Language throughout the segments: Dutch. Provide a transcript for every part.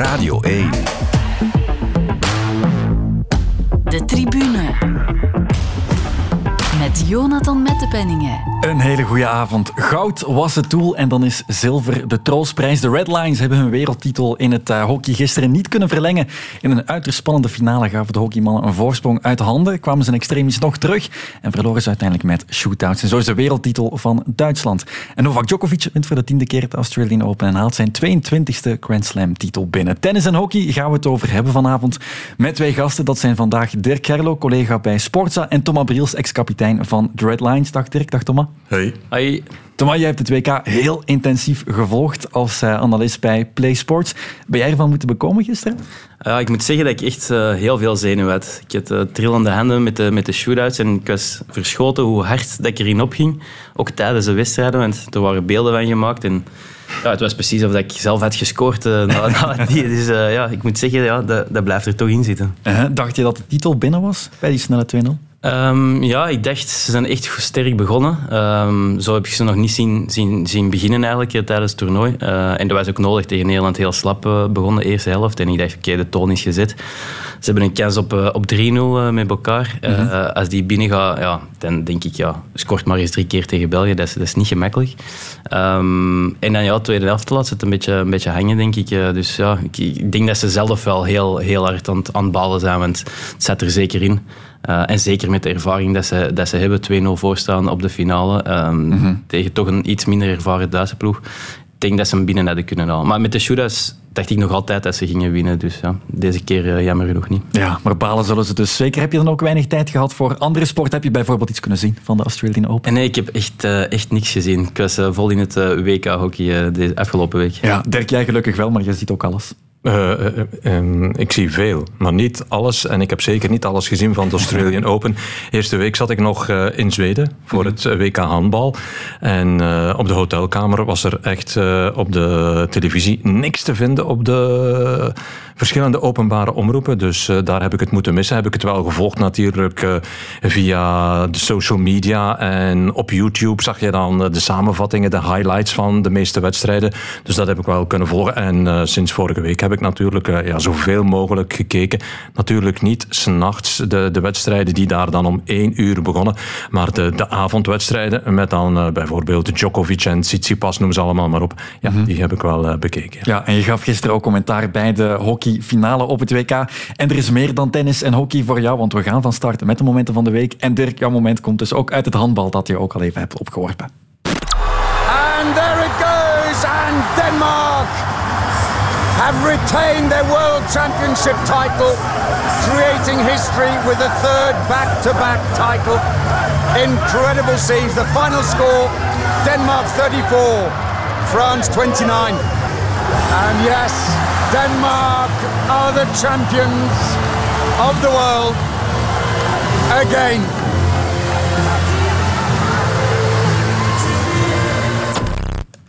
Radio 1. Jonathan Mettepenningen. Een hele goede avond. Goud was het doel en dan is zilver de troostprijs. De Red Lions hebben hun wereldtitel in het uh, hockey gisteren niet kunnen verlengen. In een uiterst spannende finale gaven de hockeymannen een voorsprong uit handen. Kwamen ze in extremis nog terug en verloren ze uiteindelijk met shootouts. En zo is de wereldtitel van Duitsland. En Novak Djokovic wint voor de tiende keer het Australian Open en haalt zijn 22e Grand Slam titel binnen. Tennis en hockey gaan we het over hebben vanavond met twee gasten. Dat zijn vandaag Dirk Gerlo, collega bij Sportza en Thomas Briels, ex-kapitein van de Red Lions. Dag Dirk, dag Thomas. Hey. Hoi. Thomas, jij hebt het WK heel intensief gevolgd als uh, analist bij Play Sports. Ben jij ervan moeten bekomen gisteren? Ja, ik moet zeggen dat ik echt uh, heel veel zenuw had. Ik had uh, trillende handen met de, met de shootouts en ik was verschoten hoe hard dat ik erin opging. Ook tijdens de wedstrijden, want er waren beelden van gemaakt. En ja, het was precies of ik zelf had gescoord uh, na, na die. Dus ja, ik moet zeggen, ja, dat, dat blijft er toch in zitten. dacht je dat de titel binnen was bij die snelle 2-0? Um, ja, ik dacht, ze zijn echt sterk begonnen. Um, zo heb ik ze nog niet zien, zien, zien beginnen eigenlijk tijdens het toernooi. Uh, en dat was ook nodig tegen Nederland heel slap uh, begonnen, de eerste helft. En ik dacht, oké, okay, de toon is gezet. Ze hebben een kans op, uh, op 3-0 met elkaar. Mm -hmm. als die binnen gaat, ja, dan denk ik, ja, scoort maar eens drie keer tegen België. Dat is, dat is niet gemakkelijk. Um, en dan ja, de tweede helft laat ze het een beetje, een beetje hangen, denk ik. dus ja, ik, ik, denk dat ze zelf wel heel, heel hard aan het, aan het balen zijn, want het zat er zeker in. Uh, en zeker met de ervaring dat ze, dat ze hebben, 2-0 voorstaan op de finale, um, mm -hmm. tegen toch een iets minder ervaren Duitse ploeg. Ik denk dat ze hem binnen hadden kunnen halen. Maar met de shootouts dacht ik nog altijd dat ze gingen winnen. Dus ja, deze keer uh, jammer genoeg niet. Ja, maar balen zullen ze dus zeker. Heb je dan ook weinig tijd gehad voor andere sport? Heb je bijvoorbeeld iets kunnen zien van de Australian Open? Nee, ik heb echt, uh, echt niks gezien. Ik was uh, vol in het WK-hockey de afgelopen week. Ja, Dirk, jij gelukkig wel, maar je ziet ook alles. Uh, uh, uh, ik zie veel, maar niet alles. En ik heb zeker niet alles gezien van de Australian Open. Eerste week zat ik nog in Zweden voor het WK handbal. En op de hotelkamer was er echt op de televisie niks te vinden op de verschillende openbare omroepen. Dus daar heb ik het moeten missen. Heb ik het wel gevolgd natuurlijk via de social media. En op YouTube zag je dan de samenvattingen, de highlights van de meeste wedstrijden. Dus dat heb ik wel kunnen volgen. En sinds vorige week heb ik natuurlijk ja, zoveel mogelijk gekeken. Natuurlijk niet s'nachts de, de wedstrijden die daar dan om één uur begonnen. Maar de, de avondwedstrijden met dan bijvoorbeeld Djokovic en Tsitsipas, noem ze allemaal maar op. Ja, mm -hmm. die heb ik wel bekeken. Ja, en je gaf gisteren ook commentaar bij de hockeyfinale op het WK. En er is meer dan tennis en hockey voor jou, want we gaan van start met de momenten van de week. En Dirk, jouw moment komt dus ook uit het handbal dat je ook al even hebt opgeworpen. And there it goes, and Denmark have retained their World Championship title, creating history with a third back-to-back title. Incredible scenes. The final score, Denmark 34, France 29. And yes, Denmark are the champions of the world again.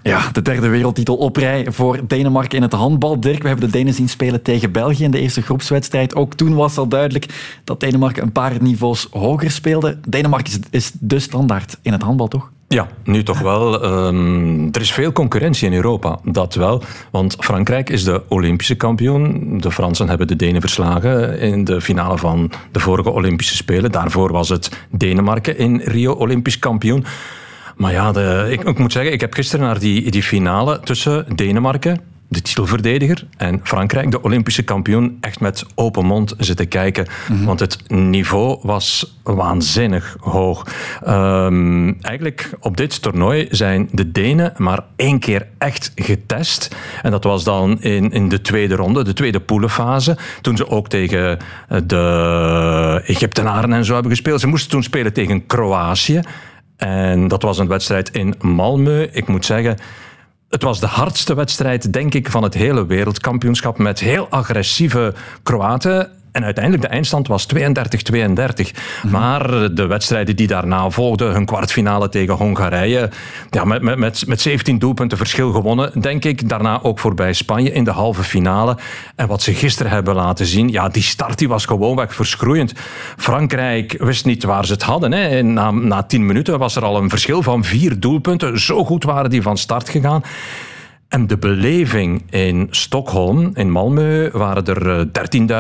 Ja, de derde wereldtitel op rij voor Denemarken in het handbal. Dirk, we hebben de Denen zien spelen tegen België in de eerste groepswedstrijd. Ook toen was al duidelijk dat Denemarken een paar niveaus hoger speelde. Denemarken is, is de standaard in het handbal, toch? Ja, nu toch wel. Um, er is veel concurrentie in Europa, dat wel. Want Frankrijk is de Olympische kampioen. De Fransen hebben de Denen verslagen in de finale van de vorige Olympische Spelen. Daarvoor was het Denemarken in Rio Olympisch kampioen. Maar ja, de, ik, moet zeggen, ik heb gisteren naar die, die finale tussen Denemarken, de titelverdediger, en Frankrijk, de Olympische kampioen, echt met open mond zitten kijken. Mm -hmm. Want het niveau was waanzinnig hoog. Um, eigenlijk op dit toernooi zijn de Denen maar één keer echt getest. En dat was dan in, in de tweede ronde, de tweede poelenfase. Toen ze ook tegen de Egyptenaren en zo hebben gespeeld. Ze moesten toen spelen tegen Kroatië. En dat was een wedstrijd in Malmö. Ik moet zeggen, het was de hardste wedstrijd, denk ik, van het hele wereldkampioenschap. Met heel agressieve Kroaten. En uiteindelijk de eindstand was 32-32. Mm-hmm. Maar de wedstrijden die daarna volgden, hun kwartfinale tegen Hongarije, ja, met, met, met, met 17 doelpunten verschil gewonnen, denk ik. Daarna ook voorbij Spanje in de halve finale. En wat ze gisteren hebben laten zien, ja, die start die was gewoonweg verschroeiend. Frankrijk wist niet waar ze het hadden. Hè. Na, na 10 minuten was er al een verschil van vier doelpunten. Zo goed waren die van start gegaan. En de beleving in Stockholm, in Malmö, waren er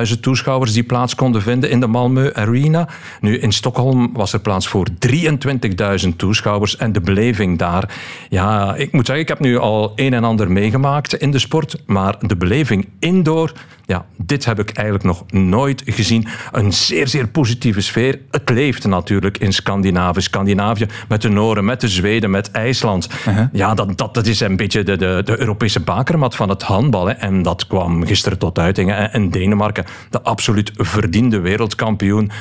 13.000 toeschouwers die plaats konden vinden in de Malmö Arena. Nu, in Stockholm was er plaats voor 23.000 toeschouwers. En de beleving daar, ja, ik moet zeggen, ik heb nu al een en ander meegemaakt in de sport. Maar de beleving indoor, ja, dit heb ik eigenlijk nog nooit gezien. Een zeer, zeer positieve sfeer. Het leeft natuurlijk in Scandinavië. Scandinavië met de Noren, met de Zweden, met IJsland. Ja, dat, dat, dat is een beetje de, de, de Europese bakermat van het handbal. Hè. En dat kwam gisteren tot uiting. En Denemarken, de absoluut verdiende wereldkampioen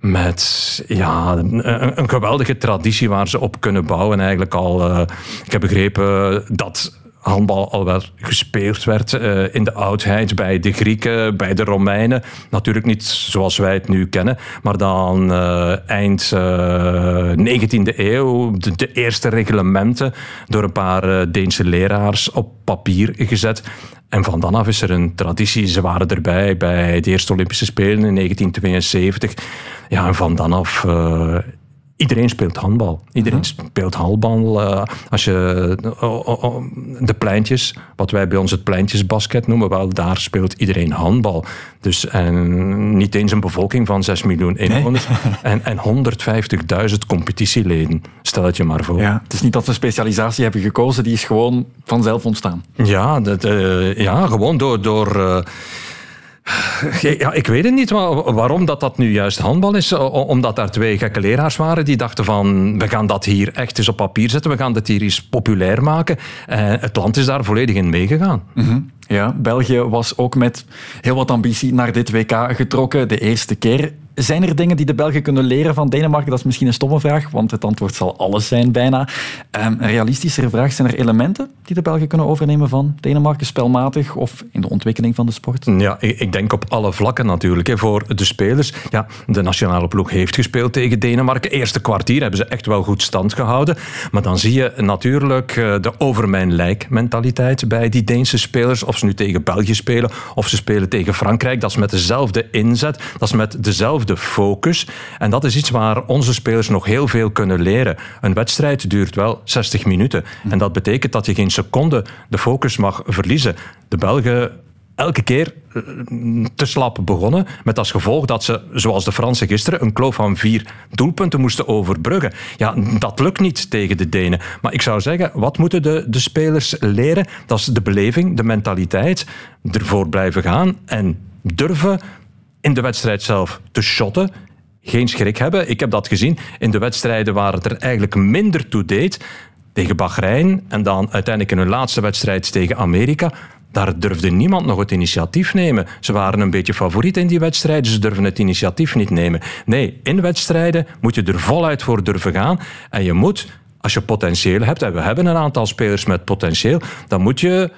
met ja, een, een, geweldige traditie waar ze op kunnen bouwen. Eigenlijk al, uh, ik heb begrepen dat handbal al wel gespeeld werd uh, in de oudheid bij de Grieken, bij de Romeinen. Natuurlijk niet zoals wij het nu kennen, maar dan uh, eind uh, 19e eeuw de, de, eerste reglementen door een paar Deense leraars op papier gezet. En van dan af is er een traditie. Ze waren erbij bij de eerste Olympische Spelen in 1972. Ja, en van dan af Iedereen speelt handbal. Iedereen mhm. speelt handbal. Uh, als je uh, de pleintjes, wat wij bij ons het pleintjesbasket noemen, wel, daar speelt iedereen handbal. Dus en niet eens een bevolking van 6 miljoen inwoners en, en 150.000 competitieleden. Stel het je maar voor. Ja, het is niet dat ze specialisatie hebben gekozen, die is gewoon vanzelf ontstaan. Ja, dat, uh, ja gewoon door. door ja, ik weet het niet waarom dat, dat nu juist handbal is. Omdat daar twee gekke leraars waren die dachten van we gaan dat hier echt eens op papier zetten. We gaan dit hier eens populair maken. En het land is daar volledig in meegegaan. Mm Ja, België was ook met heel wat ambitie naar dit WK getrokken. De eerste keer zijn er dingen die de Belgen kunnen leren van Denemarken? Dat is misschien een stomme vraag, want het antwoord zal alles zijn bijna. Um, een realistischere vraag, zijn er elementen die de Belgen kunnen overnemen van Denemarken, spelmatig of in de ontwikkeling van de sport? Ja, ik denk op alle vlakken natuurlijk. Voor de spelers, ja, de nationale ploeg heeft gespeeld tegen Denemarken. Eerste kwartier hebben ze echt wel goed stand gehouden. Maar dan zie je natuurlijk eh, de over mijn lijk mentaliteit bij die Deense spelers. Of ze nu tegen België spelen, of ze spelen tegen Frankrijk. Dat is met dezelfde inzet, dat is met dezelfde de focus. En dat is iets waar onze spelers nog heel veel kunnen leren. Een wedstrijd duurt wel 60 minuten. En dat betekent dat je geen seconde de focus mag verliezen. De Belgen elke keer eh, te slap begonnen. Met als gevolg dat ze, zoals de Fransen gisteren, een kloof van vier doelpunten moesten overbruggen. Ja, dat lukt niet tegen de Denen. Maar ik zou zeggen, wat moeten de, de spelers leren? Dat is de beleving, de mentaliteit. Ervoor blijven gaan en durven in de wedstrijd zelf te shotten. Geen schrik hebben. Ik heb dat gezien in de wedstrijden waar het er eigenlijk minder toe deed. Tegen Bahrein en dan uiteindelijk in hun laatste wedstrijd tegen Amerika. Daar durfde niemand nog het initiatief nemen. Ze waren een beetje favoriet in die wedstrijden, ze durven het initiatief niet nemen. Nee, in wedstrijden moet je er voluit voor durven gaan. En je moet, als je potentieel hebt, en we hebben een aantal spelers met potentieel, dan moet je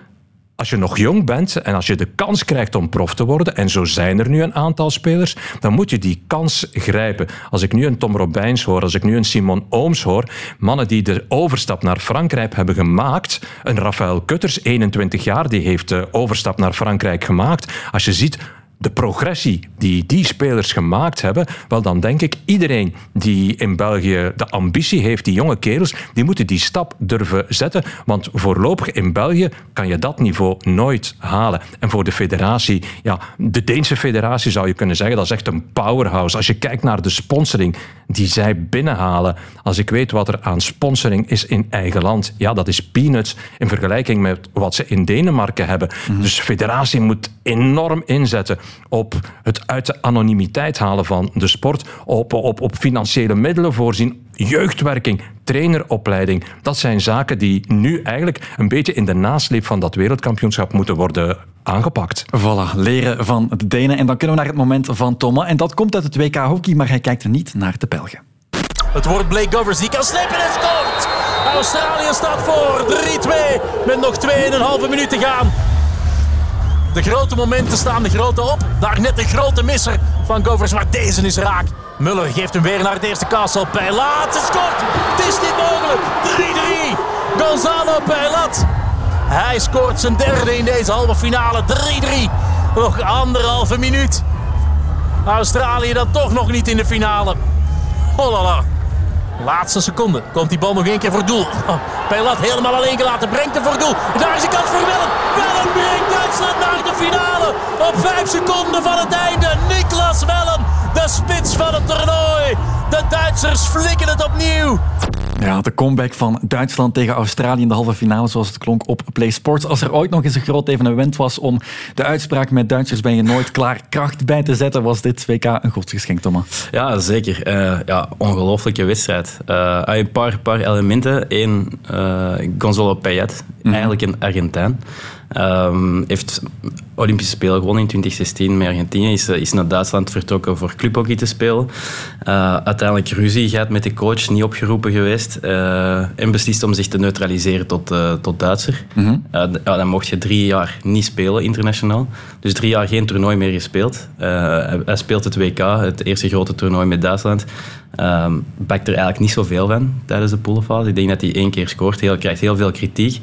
als je nog jong bent en als je de kans krijgt om prof te worden, en zo zijn er nu een aantal spelers, dan moet je die kans grijpen. Als ik nu een Tom Robijns hoor, als ik nu een Simon Ooms hoor, mannen die de overstap naar Frankrijk hebben gemaakt, een Rafael Kutters, 21 jaar, die heeft de overstap naar Frankrijk gemaakt. Als je ziet de progressie die die spelers gemaakt hebben, wel dan denk ik iedereen die in België de ambitie heeft, die jonge kerels, die moeten die stap durven zetten. Want voorlopig in België kan je dat niveau nooit halen. En voor de federatie, ja, de Deense federatie zou je kunnen zeggen, dat is echt een powerhouse. Als je kijkt naar de sponsoring die zij binnenhalen, als ik weet wat er aan sponsoring is in eigen land, ja, dat is peanuts in vergelijking met wat ze in Denemarken hebben. Mhm. Dus de federatie moet enorm inzetten op het uit de anonimiteit halen van de sport, op, op, op financiële middelen voorzien, jeugdwerking, traineropleiding. Dat zijn zaken die nu eigenlijk een beetje in de nasleep van dat wereldkampioenschap moeten worden aangepakt. Voilà, leren van de Denen. En dan kunnen we naar het moment van Thomas. En dat komt uit het WK hockey, maar hij kijkt niet naar de Belgen. Het wordt Blake Govers, die kan slippen en scoort! Australië staat voor 3-2 met nog 2,5 minuten te gaan. De grote momenten staan de grote op. Daar net een grote misser van Govers, maar deze is raak. Muller geeft hem weer naar het eerste kassel. Pijlaat scoort. Het is niet mogelijk. 3-3. Gonzalo Pijlat. Hij scoort zijn derde in deze halve finale. 3-3. Nog anderhalve minuut. Australië dan toch nog niet in de finale. Hollala. Laatste seconde. Komt die bal nog één keer voor doel. Oh, Pijlat helemaal alleen gelaten. Brengt hem voor doel. Daar is de kans voor Willem. Willem brengt Duitsland naar de finale. Op vijf seconden van het einde. Niklas Willem. De spits van het toernooi. De Duitsers flikken het opnieuw. Ja, de comeback van Duitsland tegen Australië in de halve finale, zoals het klonk op Play Sports. Als er ooit nog eens een groot evenement was om de uitspraak met Duitsers ben je nooit klaar kracht bij te zetten, was dit WK een godsgeschenk, Thomas. Ja, zeker. Uh, ja, ongelooflijke wedstrijd. Uh, een paar, paar elementen. Eén, uh, Gonzalo Payet, mm. eigenlijk een Argentijn. Um, heeft Olympische Spelen gewonnen in 2016 met Argentinië. Is, is naar Duitsland vertrokken voor clubhockey te spelen. Uh, uiteindelijk ruzie gehad met de coach, niet opgeroepen geweest. Uh, en beslist om zich te neutraliseren tot, uh, tot Duitser. Mm -hmm. ja, dan mocht je drie jaar niet spelen internationaal. Dus drie jaar geen toernooi meer gespeeld. Hij, hij, speelt het WK, het eerste grote toernooi met Duitsland. Um, bakt er eigenlijk niet zoveel van tijdens de poolfase. Ik denk dat hij één keer scoort. Hij krijgt heel veel kritiek.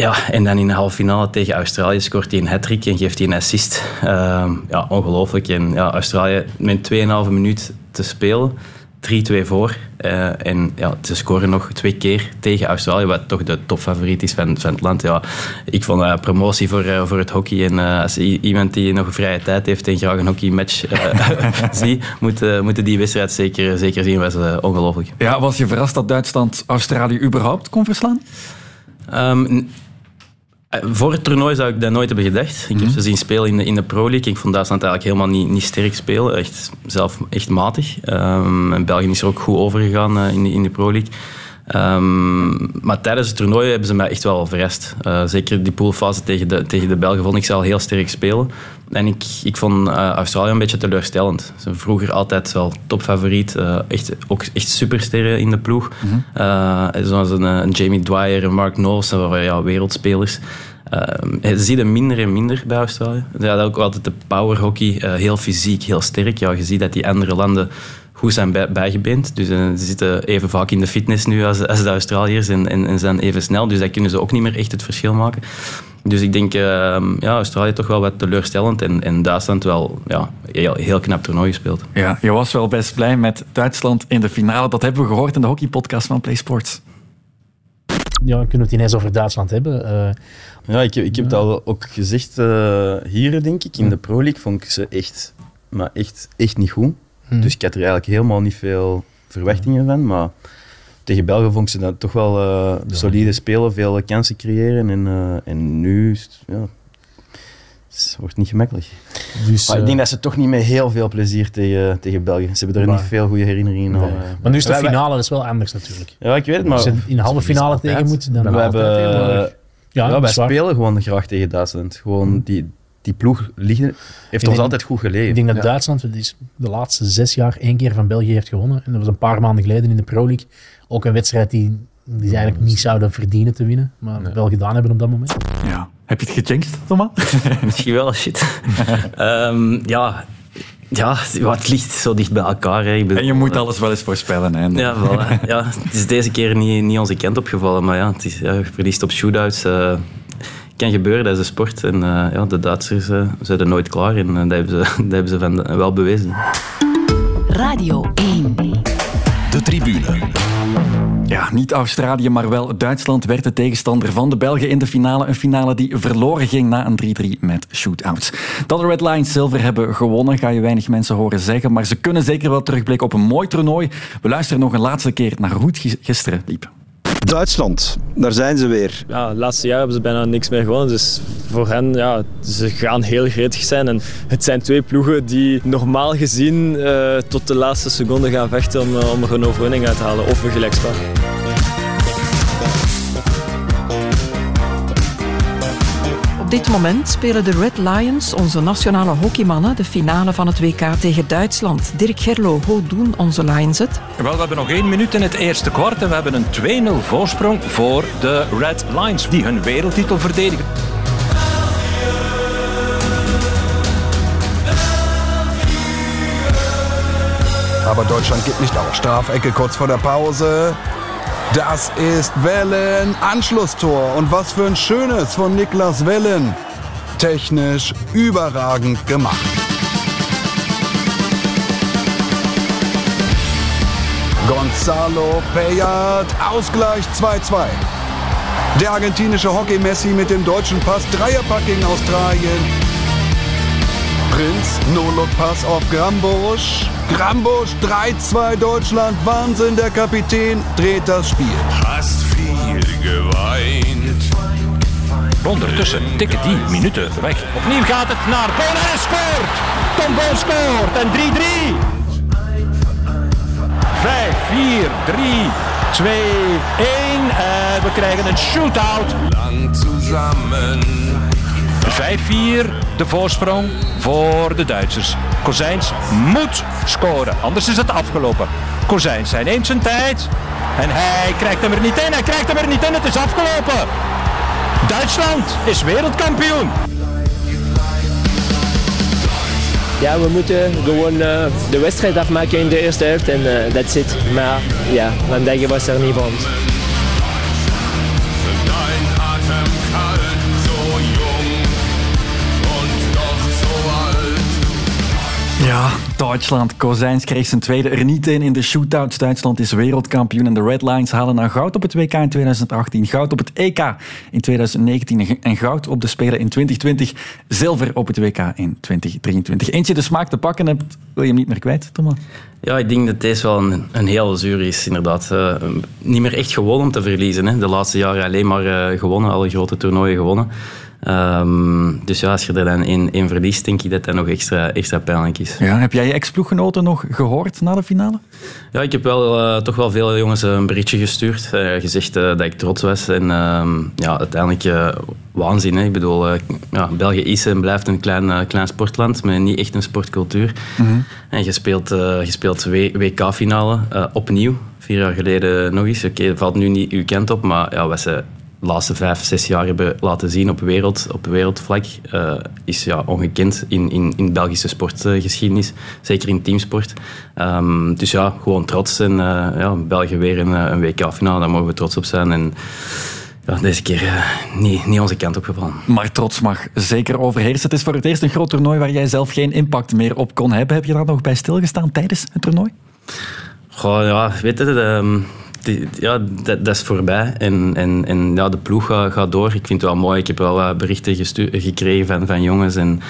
Ja, en dan in de halve finale tegen Australië scoort hij een hat-trick en geeft hij een assist. Uh, ja, ongelooflijk. En ja, Australië met 2,5 minuut te spelen, 3-2 voor. Uh, en ja, ze scoren nog twee keer tegen Australië, wat toch de topfavoriet is van, van het land. Ja, ik vond uh, promotie voor, uh, voor het hockey. En als iemand die nog vrije tijd heeft en graag een hockeymatch ziet, moet, moeten die wedstrijd zeker, zeker zien. was ongelooflijk. Ja, was je verrast dat Duitsland Australië überhaupt kon verslaan? Um, voor het toernooi zou ik dat nooit hebben gedacht. Ik heb ze zien spelen in de, in de Pro League. Ik vond Duitsland eigenlijk helemaal niet, niet sterk spelen. Echt, zelf echt matig. Um, en België is er ook goed overgegaan uh, in, de, in de Pro League. Um, maar tijdens het toernooi hebben ze mij echt wel verrast. Uh, zeker die poolfase tegen de, tegen de Belgen vond ik ze al heel sterk spelen. En ik, ik vond uh, Australië een beetje teleurstellend. Ze vroeger altijd wel topfavoriet. Uh, echt, ook echt supersterren in de ploeg. Mm -hmm. zoals een, een, Jamie Dwyer, een Mark Knowles, ja, wereldspelers. je ziet er minder en minder bij Australië. Ja, dat ook altijd de powerhockey, heel fysiek, heel sterk. Ja, je ziet dat die andere landen goed zijn bij, bijgebeend. Dus uh, ze zitten even vaak in de fitness nu als, als de Australiërs en, en, en, zijn even snel. Dus dat kunnen ze ook niet meer echt het verschil maken. Dus ik denk, uh, ja, Australië toch wel wat teleurstellend en, en Duitsland wel ja, heel, heel knap toernooi gespeeld. Ja, je was wel best blij met Duitsland in de finale. Dat hebben we gehoord in de hockeypodcast van Play Sports. Ja, kunnen we het ineens over Duitsland hebben? Uh, ja, ik, ik heb het al ook gezegd uh, hier, denk ik. In de Pro League vond ik ze echt, maar echt, echt niet goed. Hmm. Dus ik had er eigenlijk helemaal niet veel verwachtingen van. Maar tegen België vond ik ze dan toch wel uh, solide spelen, veel kansen creëren. En, uh, en nu ja, het wordt niet gemakkelijk. Dus, maar ik denk dat ze toch niet met heel veel plezier tegen, tegen België. Ze hebben er niet veel goede herinneringen aan. Nee. Maar nu is de finale, dat is wel anders natuurlijk. Ja, ik weet het, maar... Als je in de halve finale tegen moet, dan... We hebben... Ja, ja wij spelen gewoon graag tegen Duitsland. Gewoon hmm. die, die ploeg liggen, heeft ons altijd goed gelegen. Ik denk dat Duitsland de laatste zes jaar één keer van België heeft gewonnen. En dat was een paar maanden geleden in de Pro League. Ook een wedstrijd die, die ze eigenlijk niet zouden verdienen te winnen. Maar nee. wel gedaan hebben op dat moment. Ja. Heb je het gejinxed, Thomas? Misschien wel, shit. um, ja, ja, het ligt zo dicht bij elkaar. Hè. Bedoel, en je moet alles wel eens voorspellen. Hè. Ja, voilà. ja, het is deze keer niet, niet onze kent opgevallen, maar ja, het is, ja, je verliest op shootouts. Uh, kan gebeuren, dat is een sport. En uh, ja, de Duitsers uh, zijn er nooit klaar en uh, dat hebben ze, dat hebben ze van, wel bewezen. Radio 1. De tribune. Ja, niet Australië, maar wel Duitsland werd de tegenstander van de Belgen in de finale. Een finale die verloren ging na een 3-3 met shootouts. Dat de Red Lions zilver hebben gewonnen, ga je weinig mensen horen zeggen. Maar ze kunnen zeker wel terugblikken op een mooi toernooi. We luisteren nog een laatste keer naar hoe het gisteren liep. Duitsland, daar zijn ze weer. Ja, het laatste jaar hebben ze bijna niks meer gewonnen. Dus voor hen, ja, ze gaan heel gretig zijn. En het zijn twee ploegen die normaal gezien uh, tot de laatste seconde gaan vechten om, uh, om er een overwinning uit te halen. Of een gelijkspel. Op dit moment spelen de Red Lions, onze nationale hockeymannen, de finale van het WK tegen Duitsland. Dirk Gerlo, hoe doen onze Lions het? Wel, we hebben nog één minuut in het eerste kwart en we hebben een 2-0 voorsprong voor de Red Lions, die hun wereldtitel verdedigen. Aber Deutschland geht nicht auf. Strafecke kurz vor der Pause. Das ist Wellen Anschlusstor. Und was für ein schönes von Niklas Wellen. Technisch überragend gemacht. Gonzalo Payat, Ausgleich 2-2. Der argentinische Hockey-Messi mit dem deutschen Pass, Dreierpack gegen Australien. Prinz, No-Look-Pass auf Grambusch. Grambusch, 3-2 Deutschland, Wahnsinn, der Kapitän dreht das Spiel. Hast viel geweint. Ondertussen tikken die minuten weg. Opnieuw gaat het naar Polen en scoort. Tom Boon scoort en 3-3. 5, 4, 3, 2, 1. En we krijgen een shootout. Lang zusammen. 5-4 de voorsprong voor de Duitsers. Kozijns moet scoren, anders is het afgelopen. Kozijns, hij neemt zijn tijd en hij krijgt hem er niet in. Hij krijgt hem er niet in, het is afgelopen. Duitsland is wereldkampioen. Ja, we moeten gewoon eh, de wedstrijd afmaken in de eerste helft en eh, that's it. Maar ja, vandaag was er niet ons. Ja, Duitsland. Kozijns kreeg zijn tweede er niet in in de shootouts. Duitsland is wereldkampioen en de Red Lions halen dan goud op het WK in 2018, goud op het EK in 2019 en goud op de Spelen in 2020, zilver op het WK in 2023. Eentje de smaak te pakken hebt, wil je hem niet meer kwijt, Thomas? Ja, ik denk dat deze wel een, een heel zuur is, inderdaad. Eh, niet meer echt gewoon om te verliezen. Hè. De laatste jaren alleen maar eh, gewonnen, alle grote toernooien gewonnen. Ehm, dus ja, als je er dan in, in verliest, denk ik dat dat nog extra, extra pijnlijk is. Ja, heb jij je ex-ploeggenoten nog gehoord na de finale? Ja, ik heb wel, eh, toch wel veel jongens een berichtje gestuurd. eh, gezegd eh, dat ik trots was. En ehm, ja, uiteindelijk waanzin. Hè. Ik bedoel, ja, België is en blijft een klein, klein sportland met niet echt een sportcultuur. En je speelt, je speelt WK-finale opnieuw. Vier jaar geleden nog eens. Oké, valt nu niet uw kant op, maar ja, wat ze de laatste vijf, zes jaar hebben laten zien op, wereld, op wereldvlak, eh, is ja, ongekend in, in, in Belgische sportgeschiedenis. Zeker in teamsport. Ehm, dus ja, gewoon trots. En eh, ja, België weer een, eh, een WK-finale, daar mogen we trots op zijn. En ja, deze keer niet, niet onze kant opgevallen. Maar trots mag zeker overheersen. Het is voor het eerst een groot toernooi waar jij zelf geen impact meer op kon hebben. Heb je daar nog bij stilgestaan tijdens het toernooi? Goh, ja, weet je, ehm, die- ja, dat, dat is voorbij. En, en, en ja, de ploeg gaat, gaat door. Ik vind het wel mooi. Ik heb wel wat berichten gekregen van, van jongens. En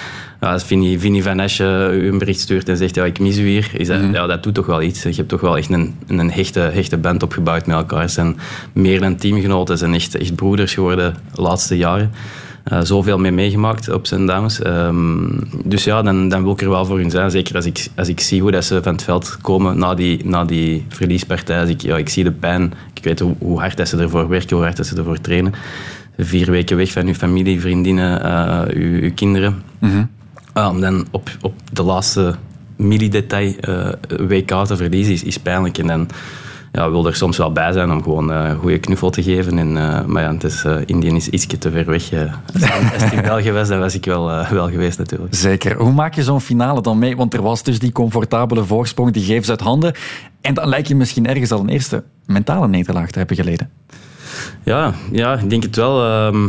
ja, als Vinnie, Vinnie van Esche u een bericht stuurt en zegt, ja, ik mis u hier. Is dat, ja, dat doet toch wel iets. Je hebt toch wel echt een, een hechte, hechte band opgebouwd met elkaar. Ze zijn meer dan teamgenoten. Ze zijn echt, echt broeders geworden de laatste jaren. Eh, zoveel mee meegemaakt op zijn dames. Ehm, dus ja, dan, dan wil ik er wel voor hun zijn. Zeker als ik, als ik zie hoe dat ze van het veld komen na die, na die verliespartij. Als ik, ja, ik zie de pijn. Ik weet hoe, hoe hard dat ze ervoor werken, hoe hard dat ze ervoor trainen. Vier weken weg van uw familie, vriendinnen, eh, uw, uw kinderen. Om dan op, op de laatste millidetail eh WK te verliezen is, is pijnlijk. En dan ja, wil er soms wel bij zijn om gewoon eh, een goede knuffel te geven. En, eh, maar ja, het is, eh, Indië is ietsje te ver weg. als, het, in België was, dan was ik wel, wel geweest natuurlijk. Zeker. Hoe maak je zo'n finale dan mee? Want er was dus die comfortabele voorsprong, die geeft ze uit handen. En dan lijkt je misschien ergens al een eerste mentale nederlaag te hebben geleden. Ja, ja, ik denk het wel. ehm,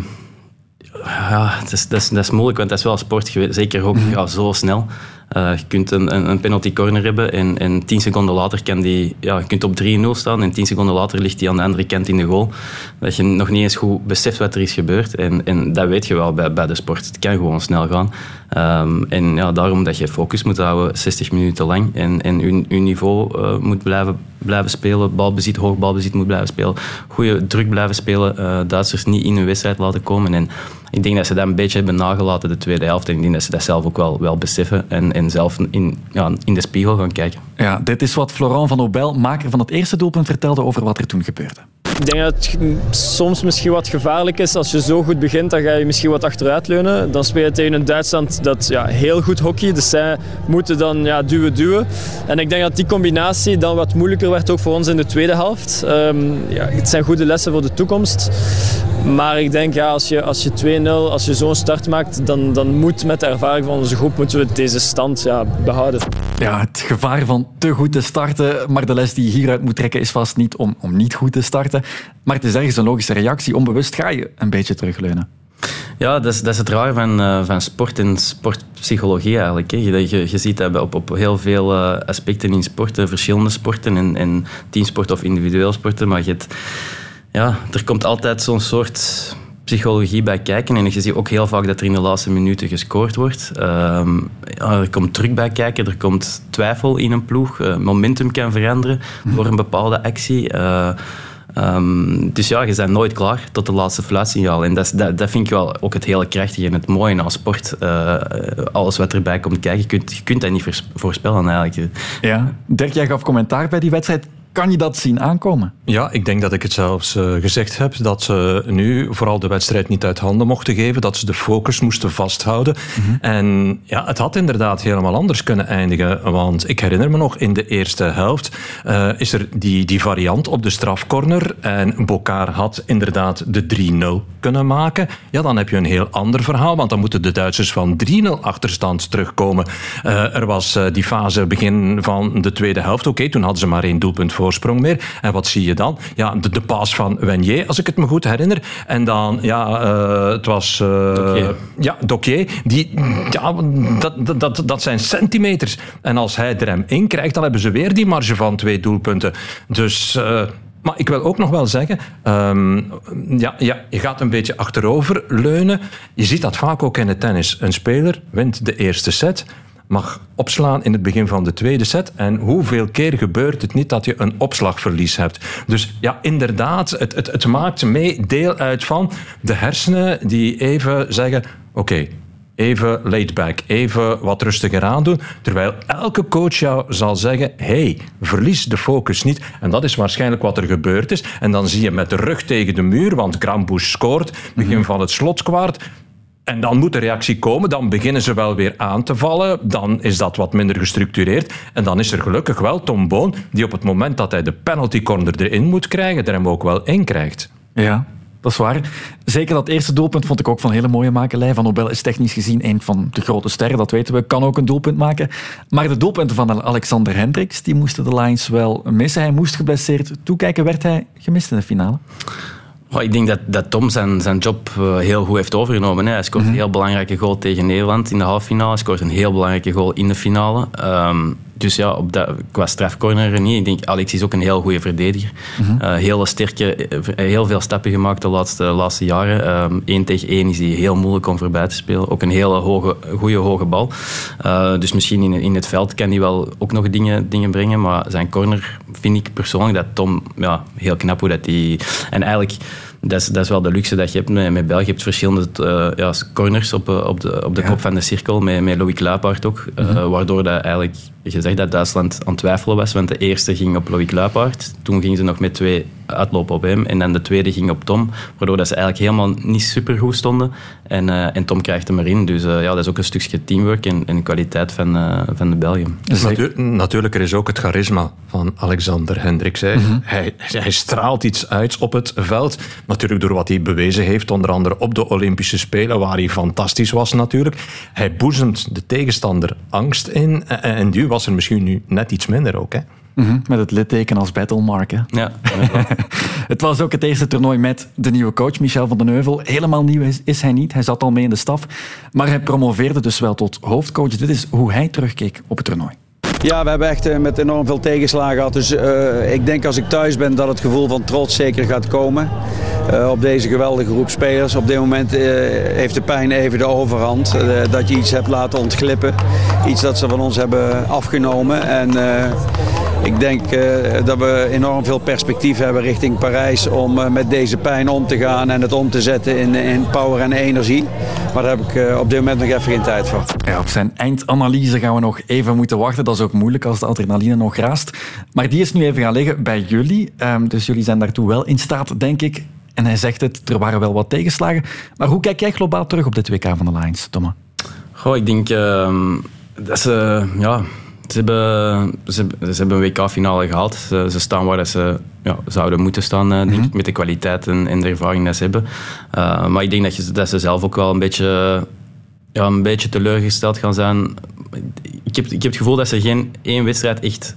ja, het is, dat, is, dat is moeilijk, want dat is wel sport. geweest. Zeker hockey gaat zo snel. Eh, je kunt een, een, penalty corner hebben en, en tien seconden later kan die... Ja, je kunt op 3-0 staan en tien seconden later ligt die aan de andere kant in de goal. Dat je nog niet eens goed beseft wat er is gebeurd. En, en dat weet je wel bij, bij de sport. Het kan gewoon snel gaan. Ehm, en ja, daarom dat je focus moet houden 60 minuten lang en, je, niveau eh, moet blijven, blijven spelen. Balbezit, hoog balbezit moet blijven spelen. Goede druk blijven spelen. eh, Duitsers niet in hun wedstrijd laten komen. En ik denk dat ze dat een beetje hebben nagelaten de tweede helft. En ik denk dat ze dat zelf ook wel, wel beseffen en, en zelf in, ja, in de spiegel gaan kijken. Ja, dit is wat Florent van Obel, maker van het eerste doelpunt, vertelde over wat er toen gebeurde. Ik denk dat het soms misschien wat gevaarlijk is. Als je zo goed begint, dan ga je misschien wat achteruit leunen. Dan speel je tegen een Duitsland dat ja, heel goed hockey. Dus zij moeten dan ja, duwen, duwen. En ik denk dat die combinatie dan wat moeilijker werd ook voor ons in de tweede helft. Ehm, ja, het zijn goede lessen voor de toekomst. Maar ik denk, ja, als je, als je 2-0, als je zo'n start maakt, dan, dan moet met de ervaring van onze groep moeten we deze stand ja, behouden. Ja, het gevaar van te goed te starten, maar de les die je hieruit moet trekken is vast niet om, om niet goed te starten. Maar het is ergens een logische reactie. Onbewust ga je een beetje terugleunen. Ja, dat is, dat is het raar van, uh, van sport en sportpsychologie eigenlijk. Hè. Je, je, je ziet dat op, op heel veel uh, aspecten in sporten, verschillende sporten, en, en teamsport of individueel sporten, maar je hebt, ja, er komt altijd zo'n soort psychologie bij kijken. En je ziet ook heel vaak dat er in de laatste minuten gescoord wordt. Ehm, er komt druk bij kijken, er komt twijfel in een ploeg. Uh, momentum kan veranderen voor een bepaalde actie. Uh, um, dus ja, je bent nooit klaar tot de laatste fluitsignaal. En dat, dat, dat vind ik wel ook het hele krachtige en het mooie aan sport. Uh, alles wat erbij komt kijken, je kunt, je kunt dat niet voorspellen eigenlijk. Ja, Dirk, jij gaf commentaar bij die wedstrijd. Kan je dat zien aankomen? Ja, ik denk dat ik het zelfs uh, gezegd heb. Dat ze nu vooral de wedstrijd niet uit handen mochten geven. Dat ze de focus moesten vasthouden. Mm -hmm. En ja, het had inderdaad helemaal anders kunnen eindigen. Want ik herinner me nog, in de eerste helft uh, is er die, die variant op de strafcorner. En Bokar had inderdaad de 3-0 kunnen maken. Ja, dan heb je een heel ander verhaal. Want dan moeten de Duitsers van 3-0 achterstand terugkomen. Uh, er was die fase begin van de tweede helft. Oké, okay, toen hadden ze maar één doelpunt voorsprong meer. En wat zie je dan? Ja, de, de paas van Wenier, als ik het me goed herinner. En dan, ja, uh, het was... Uh, ja, Dokier. Die, ja, dat, dat, dat zijn centimeters. En als hij er hem in krijgt, dan hebben ze weer die marge van twee doelpunten. Dus... Uh, maar ik wil ook nog wel zeggen, um, ja, ja, je gaat een beetje achterover leunen. Je ziet dat vaak ook in het tennis. Een speler wint de eerste set, mag opslaan in het begin van de tweede set. En hoeveel keer gebeurt het niet dat je een opslagverlies hebt? Dus ja, inderdaad, het, het, het maakt mee deel uit van de hersenen die even zeggen: oké. Okay, Even laid back, even wat rustiger aandoen. Terwijl elke coach jou zal zeggen: hey, verlies de focus niet. En dat is waarschijnlijk wat er gebeurd is. En dan zie je met de rug tegen de muur, want Grambusch scoort, begin mm-hmm. van het slotskwart. En dan moet de reactie komen, dan beginnen ze wel weer aan te vallen, dan is dat wat minder gestructureerd. En dan is er gelukkig wel Tom Boon, die op het moment dat hij de penalty corner erin moet krijgen, er hem ook wel in krijgt. Ja, dat is waar. Zeker dat eerste doelpunt vond ik ook van hele mooie makelij. Van Nobel is technisch gezien een van de grote sterren, dat weten we. Kan ook een doelpunt maken. Maar de doelpunten van Alexander Hendricks, die moesten de Lions wel missen. Hij moest geblesseerd toekijken. Werd hij gemist in de finale? Oh, ik denk dat, dat Tom zijn, zijn job uh, heel goed heeft overgenomen. Hè. Hij scoort mm-hmm. een heel belangrijke goal tegen Nederland in de halve finale. Hij scoort een heel belangrijke goal in de finale. Um, dus ja, op dat, qua strafcorner niet. Ik denk, Alex is ook een heel goede verdediger. Mm-hmm. Uh, hele sterke, heel veel stappen gemaakt de laatste, laatste jaren. Um, één tegen één is hij heel moeilijk om voorbij te spelen. Ook een hele hoge, goede hoge bal. Uh, dus misschien in, in het veld kan hij wel ook nog dingen, dingen brengen. Maar zijn corner vind ik persoonlijk dat Tom ja, heel knap hoe dat hij... En eigenlijk dat is, dat is wel de luxe dat je hebt met, met België. Je hebt verschillende uh, ja, corners op, op de, op de ja. kop van de cirkel, met, met Louis Kluipaert ook. Uh, mm-hmm. Waardoor dat eigenlijk gezegd dat Duitsland aan het twijfelen was, want de eerste ging op Louis Kluipaert. Toen gingen ze nog met twee uitlopen op hem. En dan de tweede ging op Tom, waardoor dat ze eigenlijk helemaal niet super goed stonden. En, uh, en Tom krijgt hem erin. Dus uh, ja, dat is ook een stukje teamwork en, en kwaliteit van, uh, van de Belgen. Natu natuurlijk, er is ook het charisma van Alexander Hendricks. Mm -hmm. hij, hij straalt iets uit op het veld. Natuurlijk door wat hij bewezen heeft, onder andere op de Olympische Spelen, waar hij fantastisch was natuurlijk. Hij boezemt de tegenstander angst in. En nu was er misschien nu net iets minder ook. Hè? Mm -hmm, met het litteken als battlemark. Hè? Ja. het was ook het eerste toernooi met de nieuwe coach, Michel van den Heuvel. Helemaal nieuw is, is, hij niet. Hij zat al mee in de staf. Maar hij promoveerde dus wel tot hoofdcoach. Dit is hoe hij terugkeek op het toernooi. Ja, we hebben echt uh, met enorm veel tegenslagen gehad. Dus uh, ik denk als ik thuis ben dat het gevoel van trots zeker gaat komen. Uh, op deze geweldige groep spelers. Op dit moment heeft de pijn even de overhand. dat je iets hebt laten ontglippen. Iets dat ze van ons hebben afgenomen. En ik denk uh, dat we enorm veel perspectief hebben richting Parijs om uh, met deze pijn om te gaan en het om te zetten in, in power en energie. Maar daar heb ik uh, op dit moment nog even geen tijd voor. Ja, op zijn eindanalyse gaan we nog even moeten wachten. Dat is ook moeilijk als de adrenaline nog raast. Maar die is nu even gaan liggen bij jullie. Um, dus jullie zijn daartoe wel in staat, denk ik. En hij zegt het, er waren wel wat tegenslagen. Maar hoe kijk jij globaal terug op dit WK van de Lions, Thomas? Goh, ik denk dat ze... ja, ze hebben, ze, ze hebben een WK-finale gehaald. Ze, ze, staan waar ze ja, zouden moeten staan, denk mm -hmm. ik, met de kwaliteit en, en, de ervaring die ze hebben. Uh, maar ik denk dat, je, dat ze zelf ook wel een beetje, ja, een beetje teleurgesteld gaan zijn. Ik heb, ik heb het gevoel dat ze geen één wedstrijd echt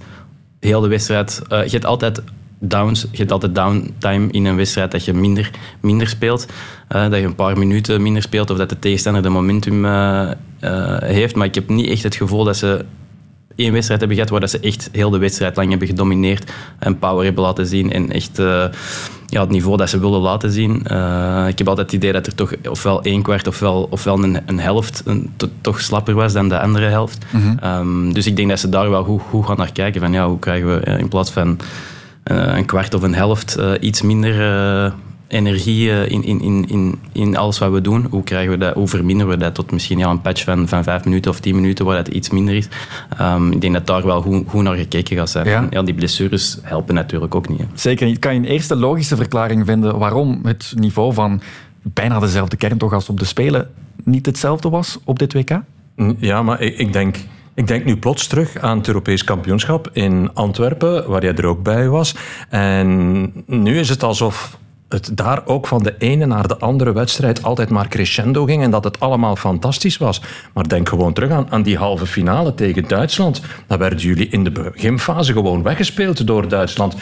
heel de wedstrijd. Uh, je hebt altijd downs. Je hebt altijd downtime in een wedstrijd dat je minder, minder speelt. Eh, dat je een paar minuten minder speelt of dat de tegenstander de momentum eh, eh, heeft. Maar ik heb niet echt het gevoel dat ze één wedstrijd hebben gehad waar dat ze echt heel de wedstrijd lang hebben gedomineerd en power hebben laten zien en echt eh, ja, het niveau dat ze wilden laten zien. Eh, ik heb altijd het idee dat er toch ofwel één kwart ofwel, ofwel een, een helft een, to- toch slapper was dan de andere helft. Mhm. Ehm, dus ik denk dat ze daar wel goed, goed gaan naar kijken. Van, ja, hoe krijgen we eh, in plaats van een kwart of een helft iets minder energie eh, in, in, in, in, in alles wat we doen. Hoe, krijgen we dat, hoe verminderen we dat tot misschien ja, een patch van, van vijf minuten of tien minuten waar dat iets minder is. Ehm, ik denk dat daar wel goed, goed naar gekeken gaat zijn. Ja. Ja. die blessures helpen natuurlijk ook niet. hè. Zeker niet. Kan je een eerste logische verklaring vinden waarom het niveau van bijna dezelfde kern toch als op de Spelen niet hetzelfde was op dit WK? Ja, maar ik, ik denk... Ik denk nu plots terug aan het Europees kampioenschap in Antwerpen, waar jij er ook bij was. En nu is het alsof het daar ook van de ene naar de andere wedstrijd altijd maar crescendo ging en dat het allemaal fantastisch was. Maar denk gewoon terug aan, aan die halve finale tegen Duitsland. Dan werden jullie in de beginfase gewoon weggespeeld door Duitsland.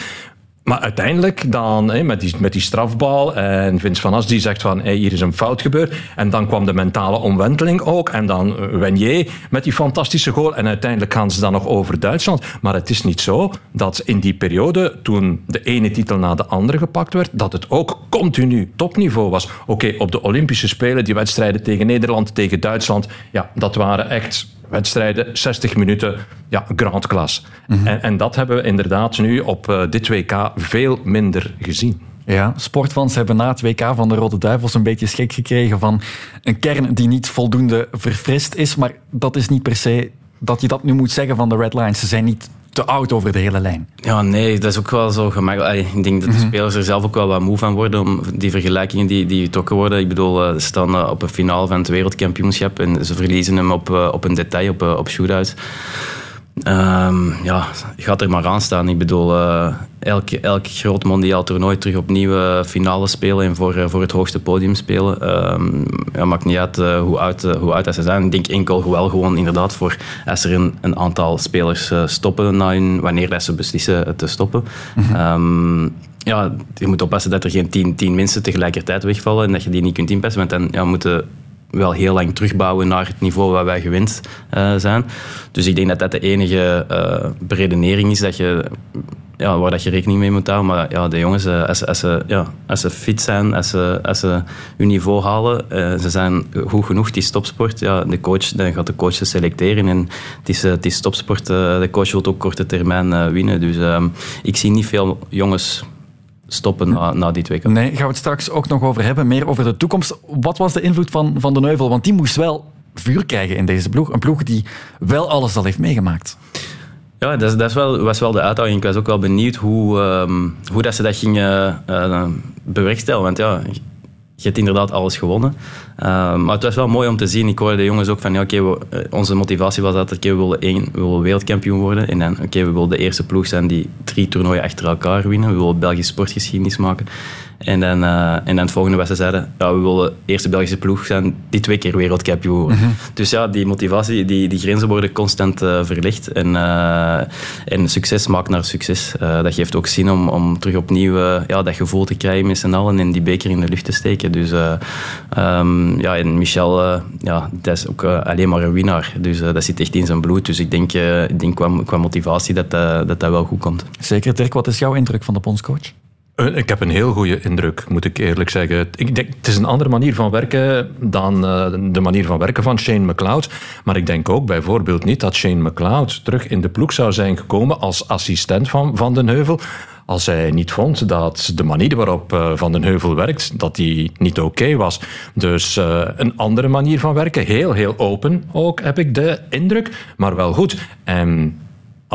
Maar uiteindelijk dan met, die, met die strafbal en Vince van As die zegt van hey, hier is een fout gebeurd. En dan kwam de mentale omwenteling ook. En dan eh, Wenier met die fantastische goal. En uiteindelijk gaan ze dan nog over Duitsland. Maar het is niet zo dat in die periode, toen de ene titel na de andere gepakt werd, dat het ook continu topniveau was. Oké, op de Olympische Spelen, die wedstrijden tegen Nederland, tegen Duitsland, ja, dat waren echt wedstrijden, 60 minuten, ja, grand klas. en, en dat hebben we inderdaad nu op eh, dit WK veel minder gezien. Ja, sportfans hebben na het WK van de Rode Duivels een beetje schrik gekregen van een kern die niet voldoende verfrist is. Maar dat is niet per se dat je dat nu moet zeggen van de Red Lions. Ze zijn niet te oud over de hele lijn. Ja, nee, dat is ook wel zo gemakkelijk. Ik denk dat de spelers er zelf ook wel wat moe van worden om die vergelijkingen die, die getrokken worden. Ik bedoel, eh, ze staan eh, op een finale van het wereldkampioenschap en ze verliezen hem op, eh, op een detail, op, op shootouts. Ehm, ja, gaat er maar aan staan. Ik bedoel, eh, elk, elk groot mondiaal toernooi terug opnieuw eh, finale spelen en voor, eh, voor het hoogste podium spelen. Ehm ja, maakt niet uit hoe, oud, hoe dat ze zijn. Ik denk enkel wel gewoon inderdaad voor als er een, een aantal spelers stoppen na hun, wanneer dat ze beslissen te stoppen. Ehm, ja, je moet oppassen dat er geen tien, tien mensen tegelijkertijd wegvallen en dat je die niet kunt inpassen, want dan ja, moeten wel heel lang terugbouwen naar het niveau waar wij gewend eh, zijn. Dus ik denk dat dat de enige eh, beredenering is dat je, ja, waar dat je rekening mee moet houden. Maar ja, de jongens, eh, als, als, ze, ja, als ze fit zijn, als ze, als ze hun niveau halen, ze zijn goed genoeg, het is topsport. Ja, de coach, dan gaat de coach ze selecteren en het is, het is topsport. eh, de coach wil ook korte termijn winnen. Dus ehm, ik zie niet veel jongens stoppen na, na die twee Nee, gaan we het straks ook nog over hebben. Meer over de toekomst. Wat was de invloed van Van den Heuvel? Want die moest wel vuur krijgen in deze ploeg. Een ploeg die wel alles al heeft meegemaakt. Ja, dat, is, dat is wel, was wel de uitdaging. Ik was ook wel benieuwd hoe, ehm, hoe dat ze dat gingen uh, bewerkstelligen. Want ja, je hebt inderdaad alles gewonnen. Uh, maar het was wel mooi om te zien. Ik hoorde de jongens ook van, ja, oké, okay, onze motivatie was oké, okay, we willen één, we willen wereldkampioen worden. En dan, oké, we willen de eerste ploeg zijn die drie toernooien achter elkaar winnen. We willen Belgische sportgeschiedenis maken. En dan, uh, en dan het volgende ze zeiden, ja, we willen de eerste Belgische ploeg zijn die twee keer wereldkampioen worden. Mm -hmm. Dus ja, die motivatie, die, die grenzen worden constant uh, verlegd. En, uh, en succes maakt naar succes. dat geeft ook zin om, om terug opnieuw ja, dat gevoel te krijgen met z'n allen en die beker in de lucht te steken. Dus um, ja, en Michel, ja, dat is ook alleen maar een winnaar. Dus dat zit echt in zijn bloed. Dus ik denk, ik denk qua, qua motivatie dat, dat dat wel goed komt. Zeker. Dirk, wat is jouw indruk van de bondscoach? Ik heb een heel goede indruk, moet ik eerlijk zeggen. Ik denk, het is een andere manier van werken dan uh, de manier van werken van Shane McLeod. Maar ik denk ook bijvoorbeeld niet dat Shane McLeod terug in de ploeg zou zijn gekomen als assistent van Van den Heuvel. Als hij niet vond dat de manier waarop uh, Van den Heuvel werkt, dat die niet oké was. Dus een andere manier van werken. Heel, heel open ook, heb ik de indruk. Maar wel goed. En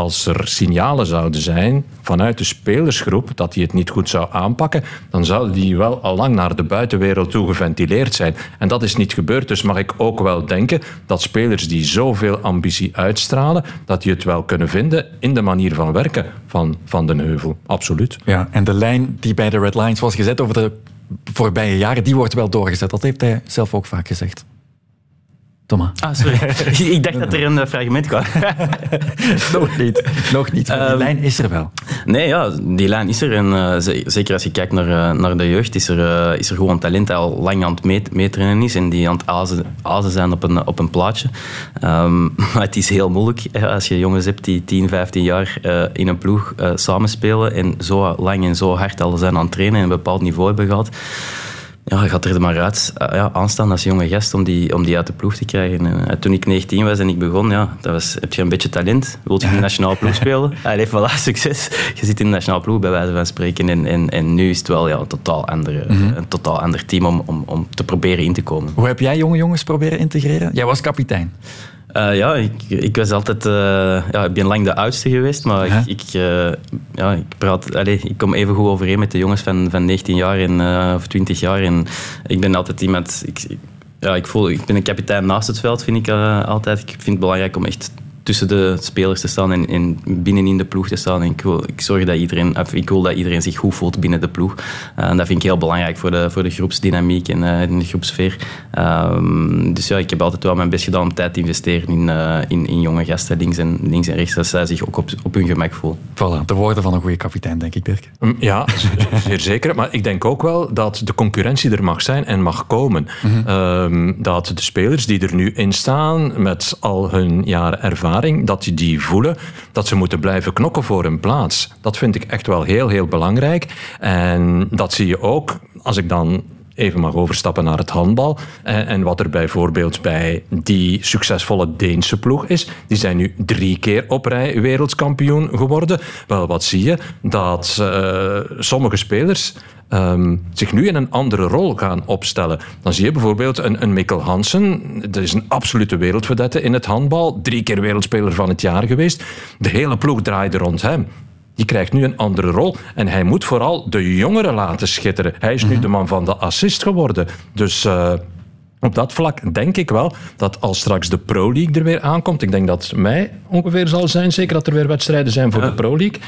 als er signalen zouden zijn vanuit de spelersgroep dat hij het niet goed zou aanpakken, dan zou die wel al lang naar de buitenwereld toe geventileerd zijn. En dat is niet gebeurd, dus mag ik ook wel denken dat spelers die zoveel ambitie uitstralen, dat die het wel kunnen vinden in de manier van werken van Van den Heuvel. Absoluut. Ja, en de lijn die bij de Red Lions was gezet over de voorbije jaren, die wordt wel doorgezet. Dat heeft hij zelf ook vaak gezegd. Thomas. Ah, sorry. ik dacht dat er een eh, fragment kwam. Nog niet. Nog niet. Maar die lijn is er wel. Nee, ja, die lijn is er. En eh, ze- zeker als je kijkt naar, eh, naar de jeugd, is er, eh, is er gewoon talent dat al lang aan het meet- meetrainen is en die aan het azen, azen zijn op een, op een plaatje. Ehm, maar het is heel moeilijk hè, als je jongens hebt die 10, 15 jaar eh, in een ploeg eh, samenspelen en zo lang en zo hard al zijn aan het trainen en een bepaald niveau hebben gehad. Ja, gaat er maar uit eh, ja, aanstaan als jonge gast om die, om die uit de ploeg te krijgen. En, eh, toen ik 19 was en ik begon, ja, dat was, heb je een beetje talent? Wilt je in de nationale ploeg spelen? Allee, voilà, succes. Je zit in de nationale ploeg, bij wijze van spreken. En, en, en nu is het wel ja, een, totaal andere, Mhm. een totaal ander team om, om, om te proberen in te komen. Hoe heb jij jonge jongens proberen integreren? Jij was kapitein. Eh, ja, ik, ik was altijd... eh, ja, ik ben lang de oudste geweest, maar ik, ik, eh, ja, ik, praat, allee, ik kom even goed overeen met de jongens van, van 19 jaar en, of 20 jaar. En ik ben altijd iemand... Ik, ja, ik, voel, ik ben een kapitein naast het veld, vind ik altijd. Ik vind het belangrijk om echt tussen de spelers te staan en, en binnenin de ploeg te staan. En ik, wil, ik, zorg dat iedereen, ik wil dat iedereen zich goed voelt binnen de ploeg. Eh, en dat vind ik heel belangrijk voor de, voor de groepsdynamiek en eh, in de groepsfeer. Ehm, dus ja, ik heb altijd wel mijn best gedaan om tijd te investeren in, eh, in, in jonge gasten links en, links en rechts, dat zij zich ook op, op hun gemak voelen. Voilà, de woorden van een goede kapitein, denk ik, Dirk. Mm, Ja, zeer zeker. Maar ik denk ook wel dat de concurrentie er mag zijn en mag komen. Ehm, dat de spelers die er nu in staan, met al hun jaren ervaring, dat die die voelen dat ze moeten blijven knokken voor hun plaats. Dat vind ik echt wel heel, heel belangrijk. En dat zie je ook als ik dan even mag overstappen naar het handbal. En, en wat er bijvoorbeeld bij die succesvolle Deense ploeg is. Die zijn nu drie keer op rij wereldkampioen geworden. Wel, wat zie je? Dat eh, sommige spelers ehm, zich nu in een andere rol gaan opstellen. Dan zie je bijvoorbeeld een, een Mikkel Hansen. Dat is een absolute wereldvedette in het handbal. Drie keer wereldspeler van het jaar geweest. De hele ploeg draaide rond hem. Die krijgt nu een andere rol. En hij moet vooral de jongeren laten schitteren. Hij is nu de man van de assist geworden. Dus eh, op dat vlak denk ik wel dat als straks de Pro League er weer aankomt. Ik denk dat het mei ongeveer zal zijn. Zeker dat er weer wedstrijden zijn voor de Pro League.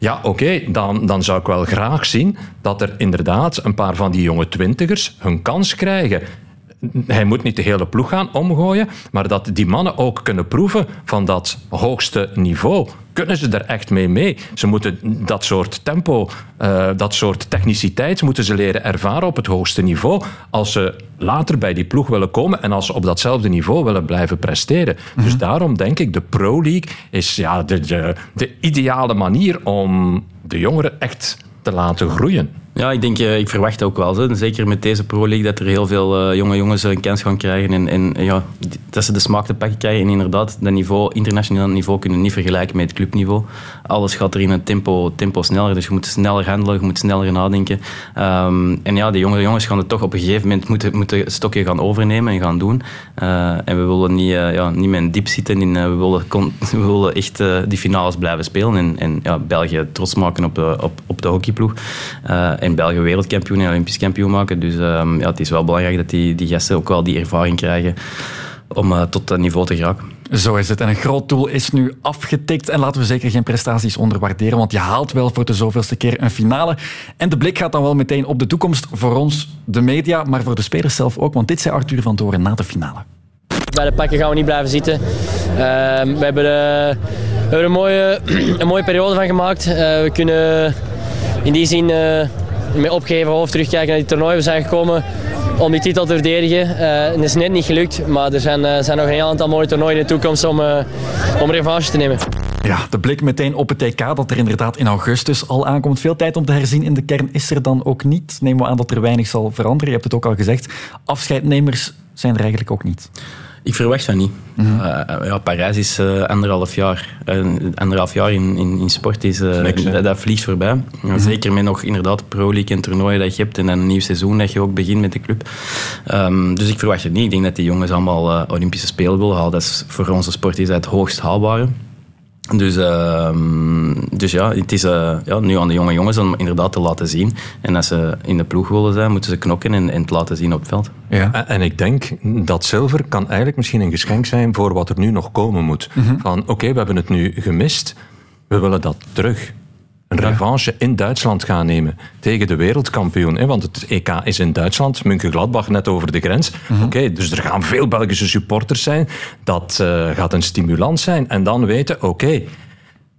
Ja, oké, dan, dan zou ik wel graag zien dat er inderdaad een paar van die jonge twintigers hun kans krijgen. Hij moet niet de hele ploeg gaan omgooien, maar dat die mannen ook kunnen proeven van dat hoogste niveau. Kunnen ze er echt mee mee? Ze moeten dat soort tempo, eh, dat soort techniciteit moeten ze leren ervaren op het hoogste niveau. Als ze later bij die ploeg willen komen en als ze op datzelfde niveau willen blijven presteren. Dus daarom denk ik, de Pro League is ja, de, de, de ideale manier om de jongeren echt te laten groeien. Ja, ik denk, eh, ik verwacht ook wel, zeker met deze Pro League, dat er heel veel eh, jonge jongens een kans gaan krijgen en, en eh, ja, dat ze de smaak te pakken krijgen. En inderdaad, dat niveau, internationaal niveau kunnen niet vergelijken met het clubniveau. Alles gaat er in een tempo, tempo sneller, dus je moet sneller handelen, je moet sneller nadenken. Ehm, en ja, de jonge jongens gaan het toch op een gegeven moment moeten, moeten stokje gaan overnemen en gaan doen. Eh, en we willen niet, eh, ja, niet met een diep zitten, eh, we, willen we willen echt eh, die finales blijven spelen en, en ja, België trots maken op de, op, op de hockeyploeg. Eh, en België wereldkampioen en olympisch kampioen maken. Dus ehm, ja, het is wel belangrijk dat die, die gasten ook wel die ervaring krijgen om eh, tot dat niveau te geraken. Zo is het. En een groot doel is nu afgetikt. En laten we zeker geen prestaties onderwaarderen, want je haalt wel voor de zoveelste keer een finale. En de blik gaat dan wel meteen op de toekomst voor ons, de media, maar voor de spelers zelf ook. Want dit zei Arthur van Doren na de finale. Bij de pakken gaan we niet blijven zitten. Ehm, we hebben, eh, we hebben een, mooie, een mooie periode van gemaakt. Eh, we kunnen in die zin eh, met opgeven hoofd terugkijken naar die toernooi. We zijn gekomen om die titel te verdedigen. Eh, en het is net niet gelukt, maar er zijn, eh, zijn nog een heel aantal mooie toernooien in de toekomst om, eh, om revanche te nemen. Ja, de blik meteen op het TK, dat er inderdaad in augustus al aankomt. Veel tijd om te herzien in de kern is er dan ook niet. Nemen we aan dat er weinig zal veranderen. Je hebt het ook al gezegd. Afscheidnemers zijn er eigenlijk ook niet. Ik verwacht van niet. Mhm. Ja, Parijs is eh, anderhalf jaar. Anderhalf jaar in, in, in sport is, dat, dat vliegt voorbij. Ja, Zeker met nog inderdaad Pro League en toernooien dat je hebt en dan een nieuw seizoen dat je ook begint met de club. Ehm, dus ik verwacht het niet. Ik denk dat die jongens allemaal Olympische Spelen willen halen. Dat is, voor onze sport is dat het hoogst haalbare. Dus, ehm, dus ja, het is eh, ja, nu aan de jonge jongens om inderdaad te laten zien. En als ze in de ploeg willen zijn, moeten ze knokken en, en het laten zien op het veld. Ja. En, en ik denk dat zilver kan eigenlijk misschien een geschenk zijn voor wat er nu nog komen moet. Van oké, we hebben het nu gemist, we willen dat terug. Een revanche in Duitsland gaan nemen tegen de wereldkampioen. Hè? Want het EK is in Duitsland, München-Gladbach net over de grens. Oké, dus er gaan veel Belgische supporters zijn. Dat eh, gaat een stimulans zijn. En dan weten, oké,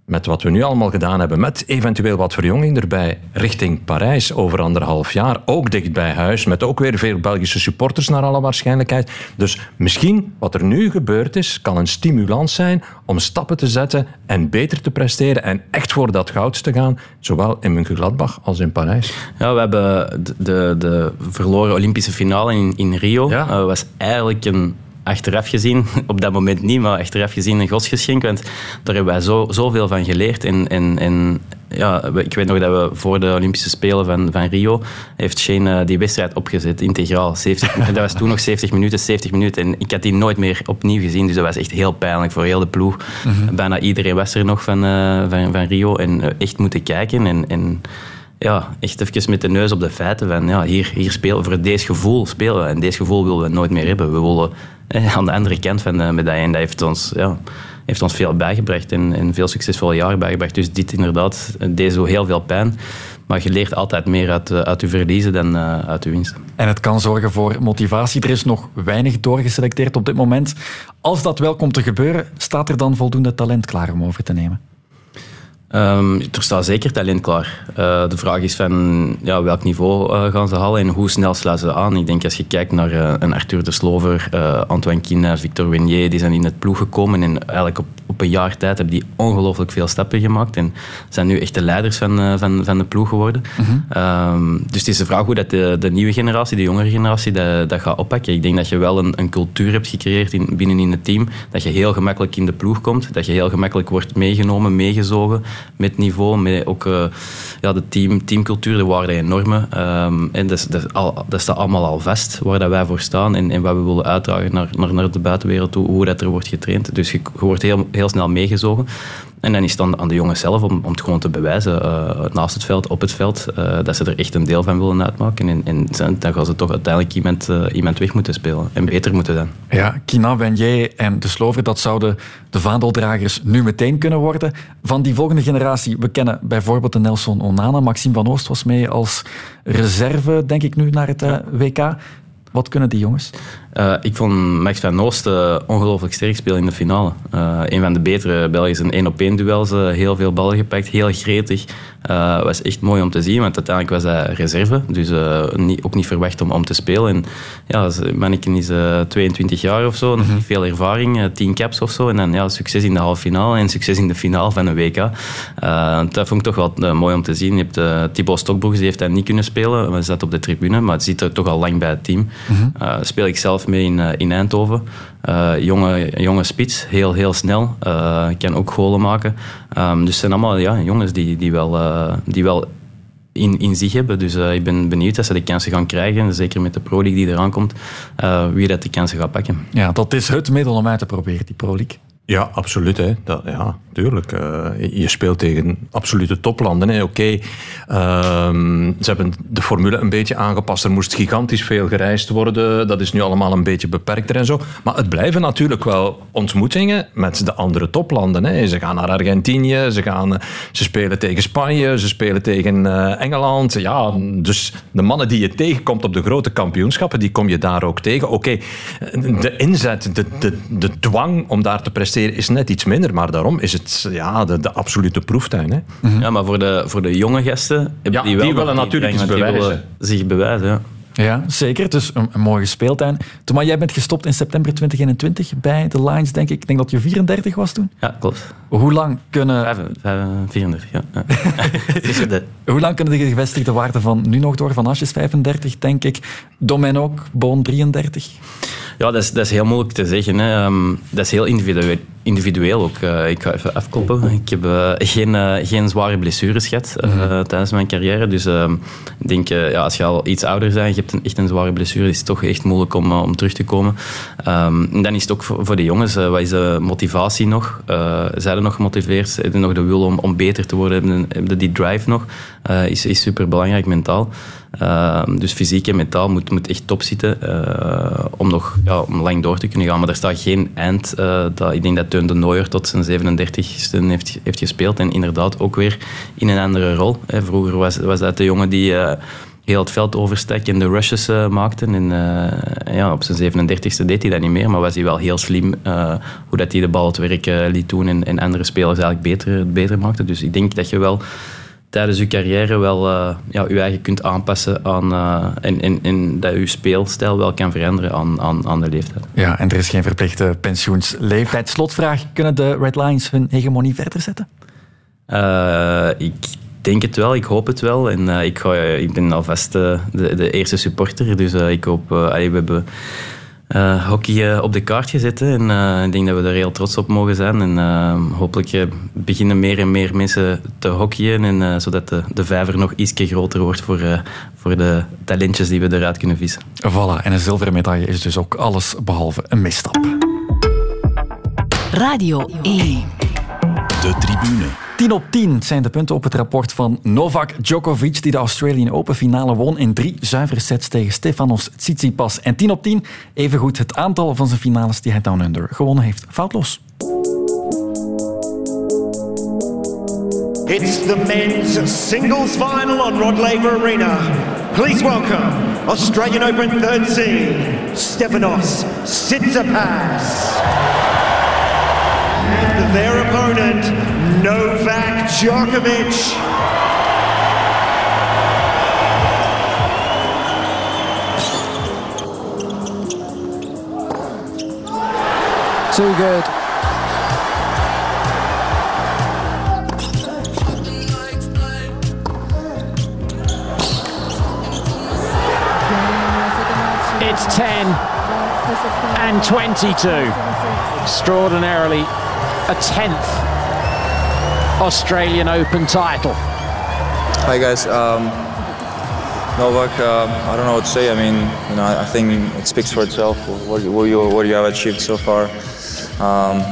met wat we nu allemaal gedaan hebben, met eventueel wat verjonging erbij, richting Parijs over anderhalf jaar, ook dicht bij huis, met ook weer veel Belgische supporters naar alle waarschijnlijkheid. Dus misschien wat er nu gebeurd is, kan een stimulans zijn om stappen te zetten en beter te presteren en echt voor dat goud te gaan, zowel in München-Gladbach als in Parijs. Ja, we hebben de, de, de verloren Olympische finale in, in Rio. Ja. was eigenlijk een achteraf gezien, op dat moment niet, maar achteraf gezien een godsgeschenk. Want daar hebben wij zo, zoveel van geleerd. En, en, en ja, ik weet nog dat we voor de Olympische Spelen van, van Rio heeft Shane uh, die wedstrijd opgezet, integraal. 70, dat was toen nog 70 minuten, 70 minuten. En ik had die nooit meer opnieuw gezien, dus dat was echt heel pijnlijk voor heel de ploeg. Mm -hmm. Bijna iedereen was er nog van, uh, van, van Rio en uh, echt moeten kijken. En, en ja, echt even met de neus op de feiten van ja, hier, hier spelen voor deze gevoel spelen we. En deze gevoel willen we nooit meer hebben. We willen eh, aan de andere kant van de medaille. En dat heeft ons, ja, heeft ons veel bijgebracht en, veel succesvolle jaren bijgebracht. Dus dit inderdaad, deed zo heel veel pijn. Maar je leert altijd meer uit, uit je verliezen dan uit je winsten. En het kan zorgen voor motivatie. Er is nog weinig doorgeselecteerd op dit moment. Als dat wel komt te gebeuren, staat er dan voldoende talent klaar om over te nemen? Um, er staat zeker talent klaar. Uh, de vraag is van ja, welk niveau uh, gaan ze halen en hoe snel slaan ze aan. Ik denk als je kijkt naar uh, een Arthur de Slover, Antoine Kina, Victor Wenier, die zijn in het ploeg gekomen en eigenlijk op, op een jaar tijd hebben die ongelooflijk veel stappen gemaakt en zijn nu echt de leiders van, van, van de ploeg geworden. -hmm. um, dus het is de vraag hoe dat de, de nieuwe generatie, de jongere generatie, dat, dat gaat oppakken. Ik denk dat je wel een, een cultuur hebt gecreëerd in, binnen in het team, dat je heel gemakkelijk in de ploeg komt, dat je heel gemakkelijk wordt meegenomen, meegezogen met niveau, met ook uh, ja, de team, teamcultuur, de waarden en normen. Um, en dat, dat, al, dat staat allemaal al vast, waar dat wij voor staan en, en wat we willen uitdragen naar, naar, naar de buitenwereld toe, hoe dat er wordt getraind. Dus je, je wordt heel, heel snel meegezogen. En dan is het dan aan de jongens zelf om, om het gewoon te bewijzen, uh, naast het veld, op het veld, uh, dat ze er echt een deel van willen uitmaken. En, en dan gaan ze toch uiteindelijk iemand, uh, iemand weg moeten spelen en beter moeten dan. Ja, Kina, Wenier en De Slover, dat zouden de vaandeldragers nu meteen kunnen worden. Van die volgende generatie, we kennen bijvoorbeeld de Nelson Onana. Maxime van Oost was mee als reserve, denk ik nu, naar het WK. Wat kunnen die jongens? Uh, ik vond Max van Oost uh, ongelooflijk sterk spelen in de finale. Uh, een van de betere Belgische één-op-één duels. heel veel ballen gepakt, heel gretig. was echt mooi om te zien, want uiteindelijk was hij reserve. Dus niet, ook niet verwacht om, om te spelen. En, ja, manneken is 22 jaar of zo, nog niet veel ervaring, 10 caps of zo. En dan ja, succes in de halve finale en succes in de finale van een WK. dat vond ik toch wel mooi om te zien. Je hebt Thibaut Stokbroeks, die heeft dat niet kunnen spelen. Hij zat op de tribune, maar het zit er toch al lang bij het team. Mm-hmm. speel ik zelf mee in, in Eindhoven. Uh, jonge, jonge spits, heel, heel snel. Uh, kan ook golen maken. Um, dus het zijn allemaal ja, jongens die, die wel, uh, die wel in, in zich hebben. Dus ik ben benieuwd dat ze de kansen gaan krijgen. Zeker met de Pro League die eraan komt. wie dat de kansen gaat pakken. Ja, dat is het middel om uit te proberen, die Pro League. Ja, absoluut. Hè. Dat, ja, tuurlijk. Uh, je speelt tegen absolute toplanden. Oké, uh, ze hebben de formule een beetje aangepast. Er moest gigantisch veel gereisd worden. Dat is nu allemaal een beetje beperkter en zo. Maar het blijven natuurlijk wel ontmoetingen met de andere toplanden. Hè. Ze gaan naar Argentinië, ze, gaan, ze spelen tegen Spanje, ze spelen tegen uh, Engeland. Ja, dus de mannen die je tegenkomt op de grote kampioenschappen, die kom je daar ook tegen. Oké, de inzet, de, de, de dwang om daar te presteren is net iets minder, maar daarom is het ja, de, de absolute proeftuin. Hè. Mm -hmm. Ja, maar voor de, voor de jonge gasten ja, die, wel die willen natuurlijk iets bewijzen. zich bewijzen, ja. Ja, zeker. Dus een, een mooie speeltuin. Thomas, jij bent gestopt in september 2021 bij de Lions, denk ik. Ik denk dat je 34 was toen. Ja, klopt. Hoe lang kunnen... 34, ja. ja. Hoe lang kunnen de gevestigde waarden van nu nog door? Van Asjes 35, denk ik. Domen ook, Boon 33. Ja, dat is, dat is heel moeilijk te zeggen. Hè. Um, dat is heel individueel, individueel ook. Uh, ik ga even afkloppen. Ik heb uh, geen, uh, geen zware blessures gehad mm -hmm. tijdens mijn carrière. Dus ehm, ik denk, ja, als je al iets ouder bent, een, echt een zware blessure, is het toch echt moeilijk om, om terug te komen. Um, en dan is het ook voor, de jongens, wat is de motivatie nog? zijn er nog gemotiveerd? Hebben nog de wil om, om beter te worden? Hebben, hebben die drive nog? is, is super belangrijk mentaal. Ehm, dus fysiek en mentaal moet, moet echt top zitten eh, om nog ja, om lang door te kunnen gaan. Maar er staat geen eind. eh, dat, ik denk dat Teun de Nooijer tot zijn 37ste heeft, heeft gespeeld. En inderdaad ook weer in een andere rol. Vroeger was, was dat de jongen die eh, heel het veld overstak en de rushes eh, maakte. En eh, ja, op zijn 37ste deed hij dat niet meer. Maar was hij wel heel slim eh, hoe dat hij de bal het werk liet doen. En, en andere spelers eigenlijk beter, beter maakte. Dus ik denk dat je wel tijdens je carrière wel ja, je eigen kunt aanpassen aan, en, en, en dat je speelstijl wel kan veranderen aan, aan, aan de leeftijd. Ja, en er is geen verplichte pensioensleeftijd. Slotvraag, kunnen de Red Lions hun hegemonie verder zetten? Ik denk het wel, ik hoop het wel. En eh, ik, ga, ik ben alvast eh, de, de eerste supporter, dus eh, ik hoop... eh, allee, we hebben eh, hockey eh, op de kaart gezet hè, en eh, ik denk dat we er heel trots op mogen zijn. En eh, hopelijk eh, beginnen meer en meer mensen te hockeyen, en, eh, zodat de, de vijver nog iets groter wordt voor, eh, voor de talentjes die we eruit kunnen vissen. Voilà, en een zilveren medaille is dus ook alles behalve een misstap. Radio 1. De tribune. 10 op 10 zijn de punten op het rapport van Novak Djokovic, die de Australian Open finale won in drie zuivere sets tegen Stefanos Tsitsipas. En 10 op 10 evengoed het aantal van zijn finales die hij Down Under gewonnen heeft. Foutloos. It's the men's singles final on Rod Laver Arena. Please welcome Australian Open third seed, Stefanos Tsitsipas. And their opponent, Novak Djokovic. Too good. It's 10 and 22. Extraordinarily, a 10th Australian Open title. Hi guys. Um, Novak, um, I don't know what to say. I mean, you know, I, think it speaks for itself. What, what, you, what you have achieved so far. Um,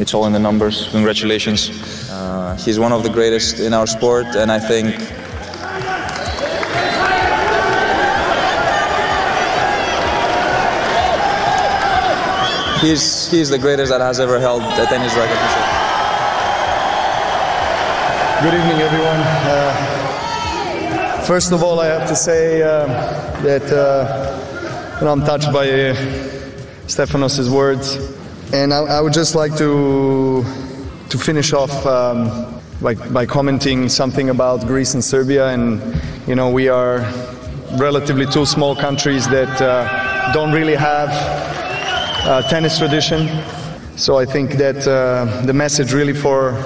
it's all in the numbers. Congratulations. Uh, he's one of the greatest in our sport, and I think he's he's the greatest that has ever held a tennis racket. Good evening, everyone. Uh, first of all, I have to say um, that uh, I'm touched by uh, Stefanos' words, and I, I would just like to to finish off um, by, by commenting something about Greece and Serbia. And you know, we are relatively two small countries that uh, don't really have uh, tennis tradition. So I think that uh, the message really for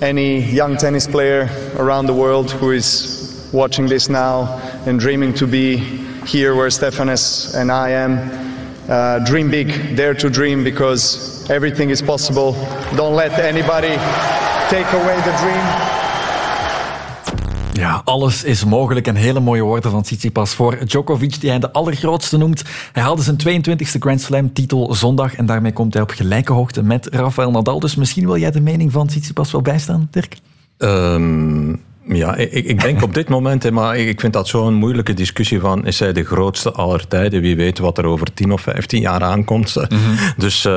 any young tennis player around the world who is watching this now and dreaming to be here where Stefanos and I am, uh, dream big, dare to dream because everything is possible. Don't let anybody take away the dream. Ja, alles is mogelijk. En hele mooie woorden van Tsitsipas voor Djokovic, die hij de allergrootste noemt. Hij haalde zijn 22e Grand Slam titel zondag en daarmee komt hij op gelijke hoogte met Rafael Nadal. Dus misschien wil jij de mening van Tsitsipas wel bijstaan, Dirk? Ehm, ja, ik, ik denk op dit moment, maar ik vind dat zo'n moeilijke discussie van is hij de grootste aller tijden? Wie weet wat er over 10 of 15 jaar aankomt. Dus, eh,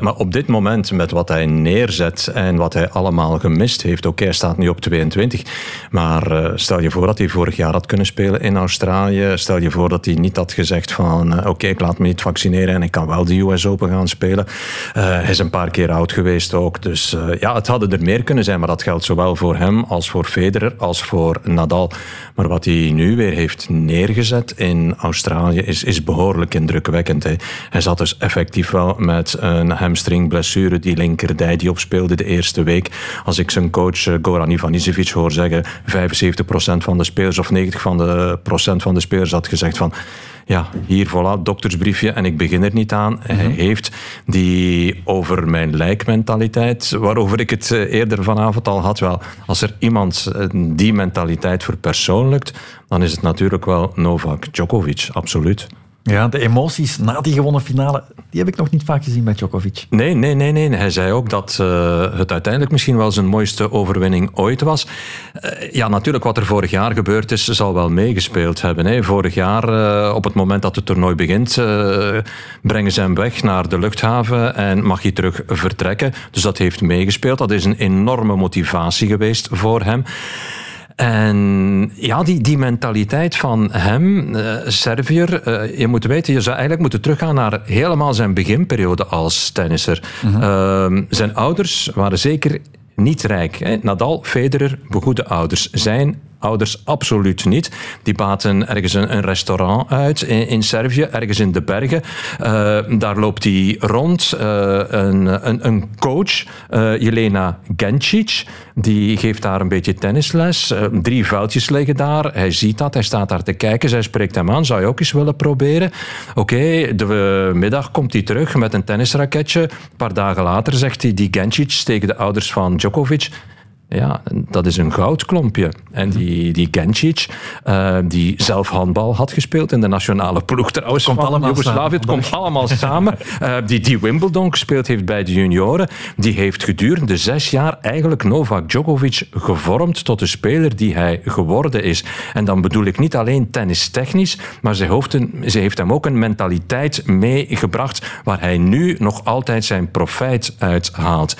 maar op dit moment, met wat hij neerzet en wat hij allemaal gemist heeft, oké, hij staat nu op 22, maar eh, stel je voor dat hij vorig jaar had kunnen spelen in Australië. Stel je voor dat hij niet had gezegd van, eh, oké, ik laat me niet vaccineren en ik kan wel de US Open gaan spelen. Hij is een paar keer oud geweest ook, dus ja, het hadden er meer kunnen zijn, maar dat geldt zowel voor hem als voor Federer als voor Nadal. Maar wat hij nu weer heeft neergezet in Australië is, is behoorlijk indrukwekkend. Hè. Hij zat dus effectief wel met een hamstringblessure, die linkerdij die opspeelde de eerste week. Als ik zijn coach eh, Goran Ivanisevic hoor zeggen, 75% van de spelers of 90% van de, procent van de spelers had gezegd van ja, hier voilà, doktersbriefje en ik begin er niet aan. Hij heeft die over mijn lijkmentaliteit, waarover ik het eh, eerder vanavond al had, wel, als er iemand eh, die mentaliteit verpersoonlijkt, dan is het natuurlijk wel Novak Djokovic, absoluut. Ja, de emoties na die gewonnen finale, die heb ik nog niet vaak gezien bij Djokovic. Nee, nee, nee, nee. Hij zei ook dat eh, het uiteindelijk misschien wel zijn mooiste overwinning ooit was. Eh, ja, natuurlijk wat er vorig jaar gebeurd is, zal wel meegespeeld hebben. Hè. Vorig jaar, eh, op het moment dat het toernooi begint, brengen ze hem weg naar de luchthaven en mag hij terug vertrekken. Dus dat heeft meegespeeld. Dat is een enorme motivatie geweest voor hem. En ja, die, die mentaliteit van hem, eh Servier, eh, je moet weten, je zou eigenlijk moeten teruggaan naar helemaal zijn beginperiode als tennisser. Ehm, zijn ouders waren zeker niet rijk. Hè. Nadal, Federer, begoede ouders. Zijn ouders absoluut niet. Die baten ergens een, restaurant uit in, Servië, ergens in de bergen. Eh, daar loopt hij rond. Eh, een, een, een coach, eh, Jelena Gencic, die geeft daar een beetje tennisles. Drie vuiltjes liggen daar. Hij ziet dat, hij staat daar te kijken. Zij spreekt hem aan. Zou je ook eens willen proberen? Oké, de middag komt hij terug met een tennisraketje. Een paar dagen later zegt hij die Gencic tegen de ouders van Djokovic... Ja, dat is een goudklompje. En die, die Gencic, eh, die zelf handbal had gespeeld in de nationale ploeg trouwens Komt van Joegoslavië. Het komt allemaal samen. Eh, die, die Wimbledon gespeeld heeft bij de junioren. Die heeft gedurende zes jaar eigenlijk Novak Djokovic gevormd tot de speler die hij geworden is. En dan bedoel ik niet alleen tennistechnisch, maar ze heeft, een, ze heeft hem ook een mentaliteit meegebracht waar hij nu nog altijd zijn profijt uit haalt.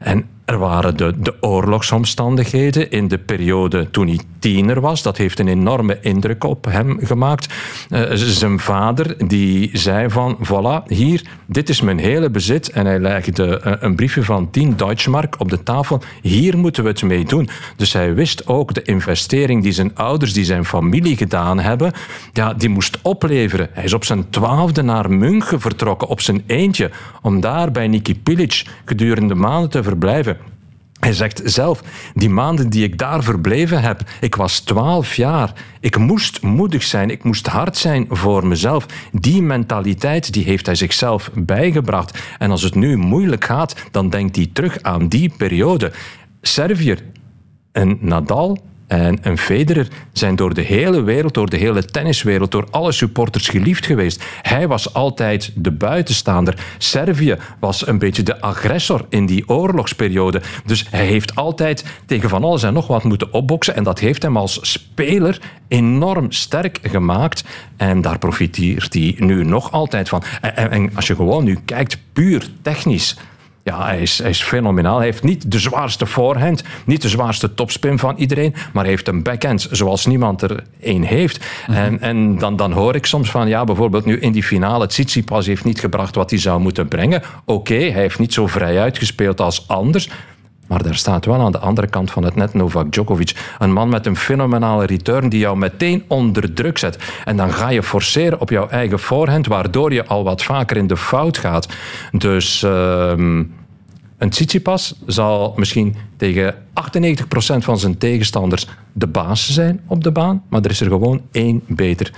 En er waren de, de oorlogsomstandigheden in de periode toen hij tiener was. Dat heeft een enorme indruk op hem gemaakt. Eh, zijn vader die zei van, voilà, hier, dit is mijn hele bezit. En hij legde eh, een briefje van 10 Deutschmark op de tafel. Hier moeten we het mee doen. Dus hij wist ook de investering die zijn ouders, die zijn familie gedaan hebben, ja, die moest opleveren. Hij is op zijn twaalfde naar München vertrokken, op zijn eentje, om daar bij Niki Pilic gedurende maanden te verblijven. Hij zegt zelf, die maanden die ik daar verbleven heb, ik was twaalf jaar. Ik moest moedig zijn, ik moest hard zijn voor mezelf. Die mentaliteit die heeft hij zichzelf bijgebracht. En als het nu moeilijk gaat, dan denkt hij terug aan die periode. Servier en Nadal en een Federer zijn door de hele wereld, door de hele tenniswereld, door alle supporters geliefd geweest. Hij was altijd de buitenstaander. Servië was een beetje de agressor in die oorlogsperiode. Dus hij heeft altijd tegen van alles en nog wat moeten opboksen. En dat heeft hem als speler enorm sterk gemaakt. En daar profiteert hij nu nog altijd van. En, en- en als je gewoon nu kijkt, puur technisch. Ja, hij is, hij is fenomenaal. Hij heeft niet de zwaarste voorhand, niet de zwaarste topspin van iedereen, maar hij heeft een backhand zoals niemand er één heeft. En, en dan, dan hoor ik soms van, ja, bijvoorbeeld nu in die finale, Tsitsipas heeft niet gebracht wat hij zou moeten brengen. Oké, hij heeft niet zo vrij uitgespeeld als anders, maar daar staat wel aan de andere kant van het net Novak Djokovic. Een man met een fenomenale return die jou meteen onder druk zet. En dan ga je forceren op jouw eigen voorhand, waardoor je al wat vaker in de fout gaat. Dus ehm, een Tsitsipas zal misschien tegen 98% van zijn tegenstanders de baas zijn op de baan, maar er is er gewoon één beter.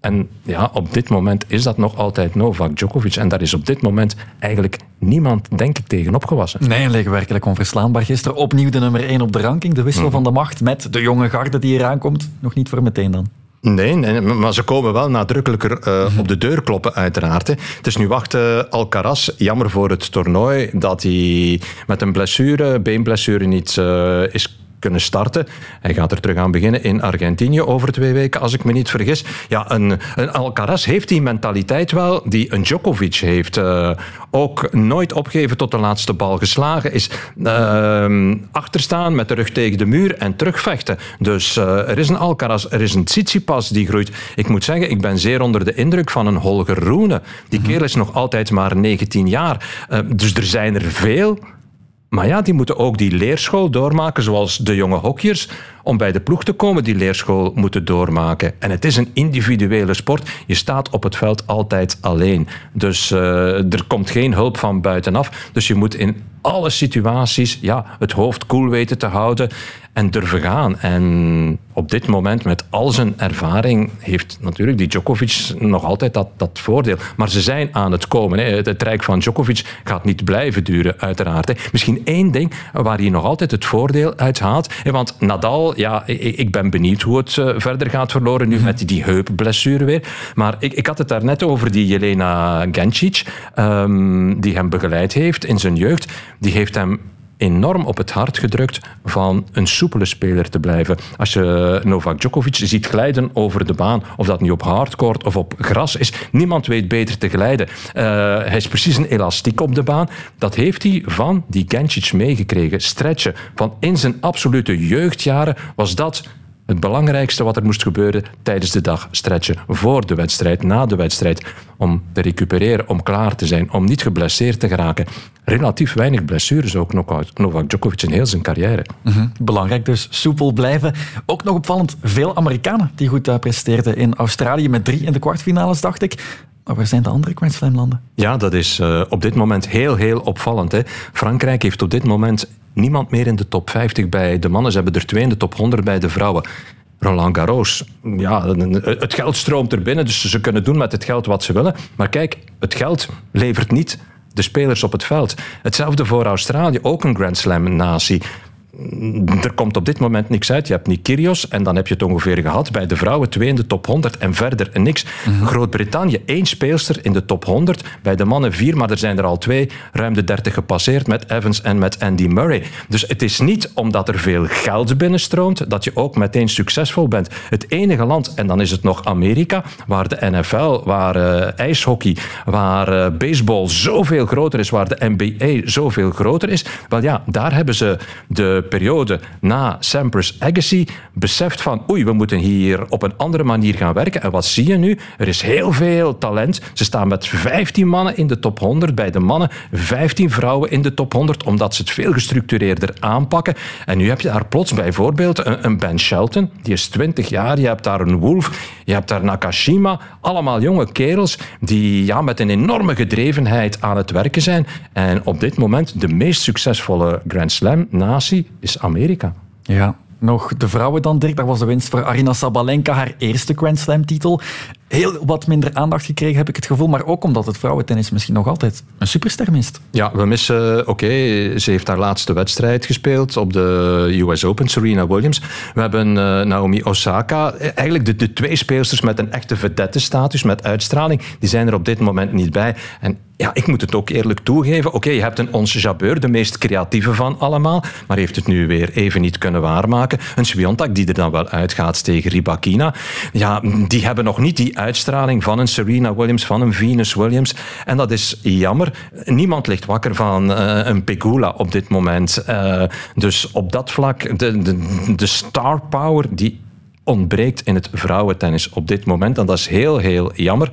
En ja, op dit moment is dat nog altijd Novak Djokovic. En daar is op dit moment eigenlijk niemand, denk ik, tegen opgewassen. Nee, liggen werkelijk onverslaanbaar. Gisteren opnieuw de nummer 1 op de ranking. De wissel Mhm. van de macht met de jonge garde die eraan komt. Nog niet voor meteen dan. Nee, nee, maar ze komen wel nadrukkelijker eh, op de deur kloppen, uiteraard. Hè. Het is nu wachten, Alcaraz, jammer voor het toernooi, dat hij met een blessure, beenblessure, niet eh, is kunnen starten. Hij gaat er terug aan beginnen in Argentinië over twee weken, als ik me niet vergis. Ja, een, Alcaraz heeft die mentaliteit wel die een Djokovic heeft. Eh, ook nooit opgeven tot de laatste bal geslagen is. eh, achterstaan met de rug tegen de muur en terugvechten. Dus eh, er is een Alcaraz, er is een Tsitsipas die groeit. Ik moet zeggen, ik ben zeer onder de indruk van een Holger Rune. Die kerel is nog altijd maar 19 jaar. Dus er zijn er veel maar ja, die moeten ook die leerschool doormaken, zoals de jonge hockeyers. Om bij de ploeg te komen, die leerschool moeten doormaken. En het is een individuele sport. Je staat op het veld altijd alleen. Dus eh, er komt geen hulp van buitenaf. Dus je moet in alle situaties ja, het hoofd koel weten te houden en durven gaan. En op dit moment, met al zijn ervaring, heeft natuurlijk die Djokovic nog altijd dat, dat voordeel. Maar ze zijn aan het komen. Hè. Het, rijk van Djokovic gaat niet blijven duren, uiteraard. Hè. Misschien één ding waar hij nog altijd het voordeel uit haalt. Want Nadal Ja, ik, ik ben benieuwd hoe het eh, verder gaat verloren nu met die, heupblessure weer. Maar ik, ik had het daar net over die Jelena Gencic, ehm, die hem begeleid heeft in zijn jeugd. Die heeft hem enorm op het hart gedrukt van een soepele speler te blijven. Als je Novak Djokovic ziet glijden over de baan, of dat nu op hardcourt of op gras is, niemand weet beter te glijden. Eh, hij is precies een elastiek op de baan. Dat heeft hij van die Gencic meegekregen. Stretchen. Van in zijn absolute jeugdjaren was dat het belangrijkste wat er moest gebeuren tijdens de dag. Stretchen voor de wedstrijd, na de wedstrijd. Om te recupereren, om klaar te zijn, om niet geblesseerd te geraken. Relatief weinig blessures ook Novak Djokovic in heel zijn carrière. Mhm. Belangrijk dus, soepel blijven. Ook nog opvallend, veel Amerikanen die goed uh, presteerden in Australië met drie in de kwartfinales, dacht ik. Maar waar zijn de andere Grand Slam landen? Ja, dat is uh, op dit moment heel, heel opvallend. Hè. Frankrijk heeft op dit moment niemand meer in de top 50 bij de mannen. Ze hebben er twee in de top 100 bij de vrouwen. Roland Garros, ja, het geld stroomt er binnen, dus ze kunnen doen met het geld wat ze willen. Maar kijk, het geld levert niet de spelers op het veld. Hetzelfde voor Australië, ook een Grand Slam-natie er komt op dit moment niks uit. Je hebt niet Kyrgios en dan heb je het ongeveer gehad. Bij de vrouwen twee in de top 100 en verder niks. Mhm. Groot-Brittannië één speelster in de top 100. Bij de mannen vier, maar er zijn er al twee ruim de 30 gepasseerd met Evans en met Andy Murray. Dus het is niet omdat er veel geld binnenstroomt dat je ook meteen succesvol bent. Het enige land, en dan is het nog Amerika, waar de NFL, waar uh, ijshockey, waar uh, baseball zoveel groter is, waar de NBA zoveel groter is. Wel ja, daar hebben ze de periode na Sampras Agassi beseft van oei, we moeten hier op een andere manier gaan werken. En wat zie je nu? Er is heel veel talent. Ze staan met 15 mannen in de top 100. Bij de mannen 15 vrouwen in de top 100, omdat ze het veel gestructureerder aanpakken. En nu heb je daar plots bijvoorbeeld een, een Ben Shelton, die is 20 jaar. Je hebt daar een Wolf, je hebt daar Nakashima. Allemaal jonge kerels die ja, met een enorme gedrevenheid aan het werken zijn. En op dit moment de meest succesvolle Grand Slam-natie is Amerika. Ja, nog de vrouwen dan, Dirk. Dat was de winst voor Arina Sabalenka, haar eerste Grand Slam-titel. Heel wat minder aandacht gekregen, heb ik het gevoel. Maar ook omdat het vrouwentennis misschien nog altijd een superster mist. Ja, we missen... Oké, ze heeft haar laatste wedstrijd gespeeld op de US Open, Serena Williams. We hebben uh, Naomi Osaka. Eigenlijk de, de twee speelsters met een echte vedette-status, met uitstraling, die zijn er op dit moment niet bij. En ja, ik moet het ook eerlijk toegeven. Oké, je hebt een Ons Jabeur, de meest creatieve van allemaal, maar heeft het nu weer even niet kunnen waarmaken. Een Swiontak die er dan wel uitgaat tegen Ribakina. Ja, die hebben nog niet die uitstraling van een Serena Williams, van een Venus Williams. En dat is jammer. Niemand ligt wakker van uh, een Pegula op dit moment. Uh, dus op dat vlak, de, de, de star power die ontbreekt in het vrouwentennis op dit moment. En dat is heel, heel jammer.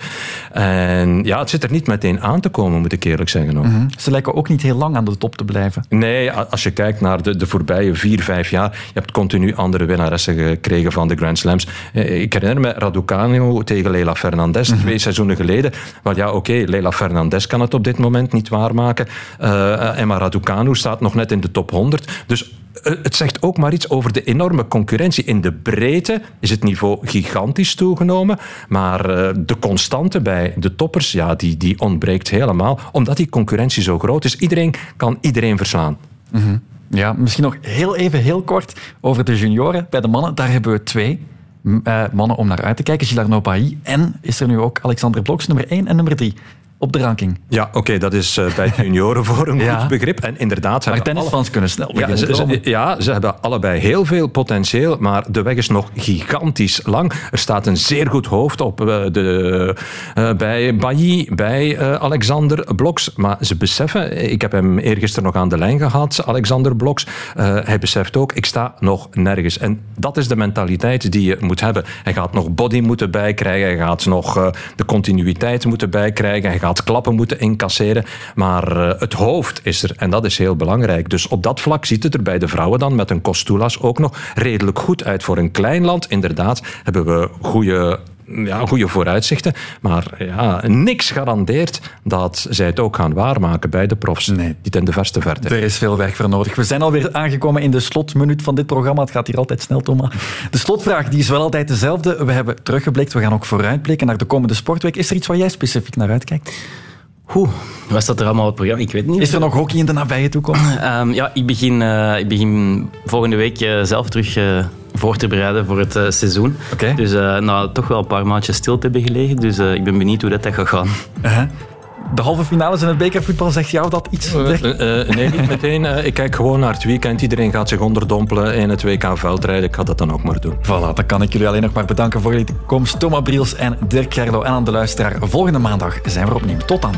En ja, het zit er niet meteen aan te komen, moet ik eerlijk zeggen. Mm -hmm. Ze lijken ook niet heel lang aan de top te blijven. Nee, als je kijkt naar de, de voorbije vier, vijf jaar, je hebt continu andere winnaressen gekregen van de Grand Slams. Ik herinner me Raducanu tegen Leila Fernandez, mm -hmm. twee seizoenen geleden. Maar ja, oké, okay, Leila Fernandez kan het op dit moment niet waarmaken. Uh, Emma Raducanu staat nog net in de top 100. Dus het zegt ook maar iets over de enorme concurrentie. In de breedte is het niveau gigantisch toegenomen, maar de constante bij de toppers, ja, die, die ontbreekt helemaal, omdat die concurrentie zo groot is. Iedereen kan iedereen verslaan. -hmm. Ja, misschien nog heel even, heel kort over de junioren. Bij de mannen, daar hebben we twee uh, mannen om naar uit te kijken. Gilles Nopai en is er nu ook Alexander Bloks, nummer 1 en nummer 3 op de ranking. Ja, oké, okay, dat is uh, bij junioren voor een ja. goed begrip. En inderdaad... Maar tennisfans alle... kunnen snel ja ze, ze, ja, ze hebben allebei heel veel potentieel, maar de weg is nog gigantisch lang. Er staat een zeer goed hoofd op uh, de, uh, bij Bailly, bij Alexander Bloks. Maar ze beseffen, ik heb hem eergisteren nog aan de lijn gehad, Alexander Bloks. hij beseft ook, ik sta nog nergens. En dat is de mentaliteit die je moet hebben. Hij gaat nog body moeten bijkrijgen, hij gaat nog de continuïteit moeten bijkrijgen, hij gaat klappen moeten incasseren. Maar uh, het hoofd is er en dat is heel belangrijk. Dus op dat vlak ziet het er bij de vrouwen dan met een Costulas ook nog redelijk goed uit. Voor een klein land, inderdaad, hebben we goede ja, goede vooruitzichten. Maar ja, niks garandeert dat zij het ook gaan waarmaken bij de profs. Nee. Niet in de verste verte. Er is veel werk voor nodig. We zijn alweer aangekomen in de slotminuut van dit programma. Het gaat hier altijd snel, Thomas. De slotvraag die is wel altijd dezelfde. We hebben teruggeblikt. We gaan ook vooruitblikken naar de komende sportweek. Is er iets waar jij specifiek naar uitkijkt? Oeh, wat staat er allemaal op het programma? Ik weet niet. Is er nog hockey in de nabije toekomst? Um, ja, ik begin, uh, ik begin volgende week uh, zelf terug uh, voor te bereiden voor het eh, seizoen. Dus uh, nou, toch wel een paar maandjes stil te hebben gelegen. Dus ik ben benieuwd hoe dat, dat gaat gaan. -huh. De halve finales in het bekervoetbal, zegt jou dat iets? nee, niet meteen. ik kijk gewoon naar het weekend. Iedereen gaat zich onderdompelen in het WK veldrijden. Ik ga dat dan ook maar doen. Voilà, dan kan ik jullie alleen nog maar bedanken voor jullie komst. Thomas Briels en Dirk Gerlo. En aan de luisteraar, volgende maandag zijn we opnieuw. Tot dan.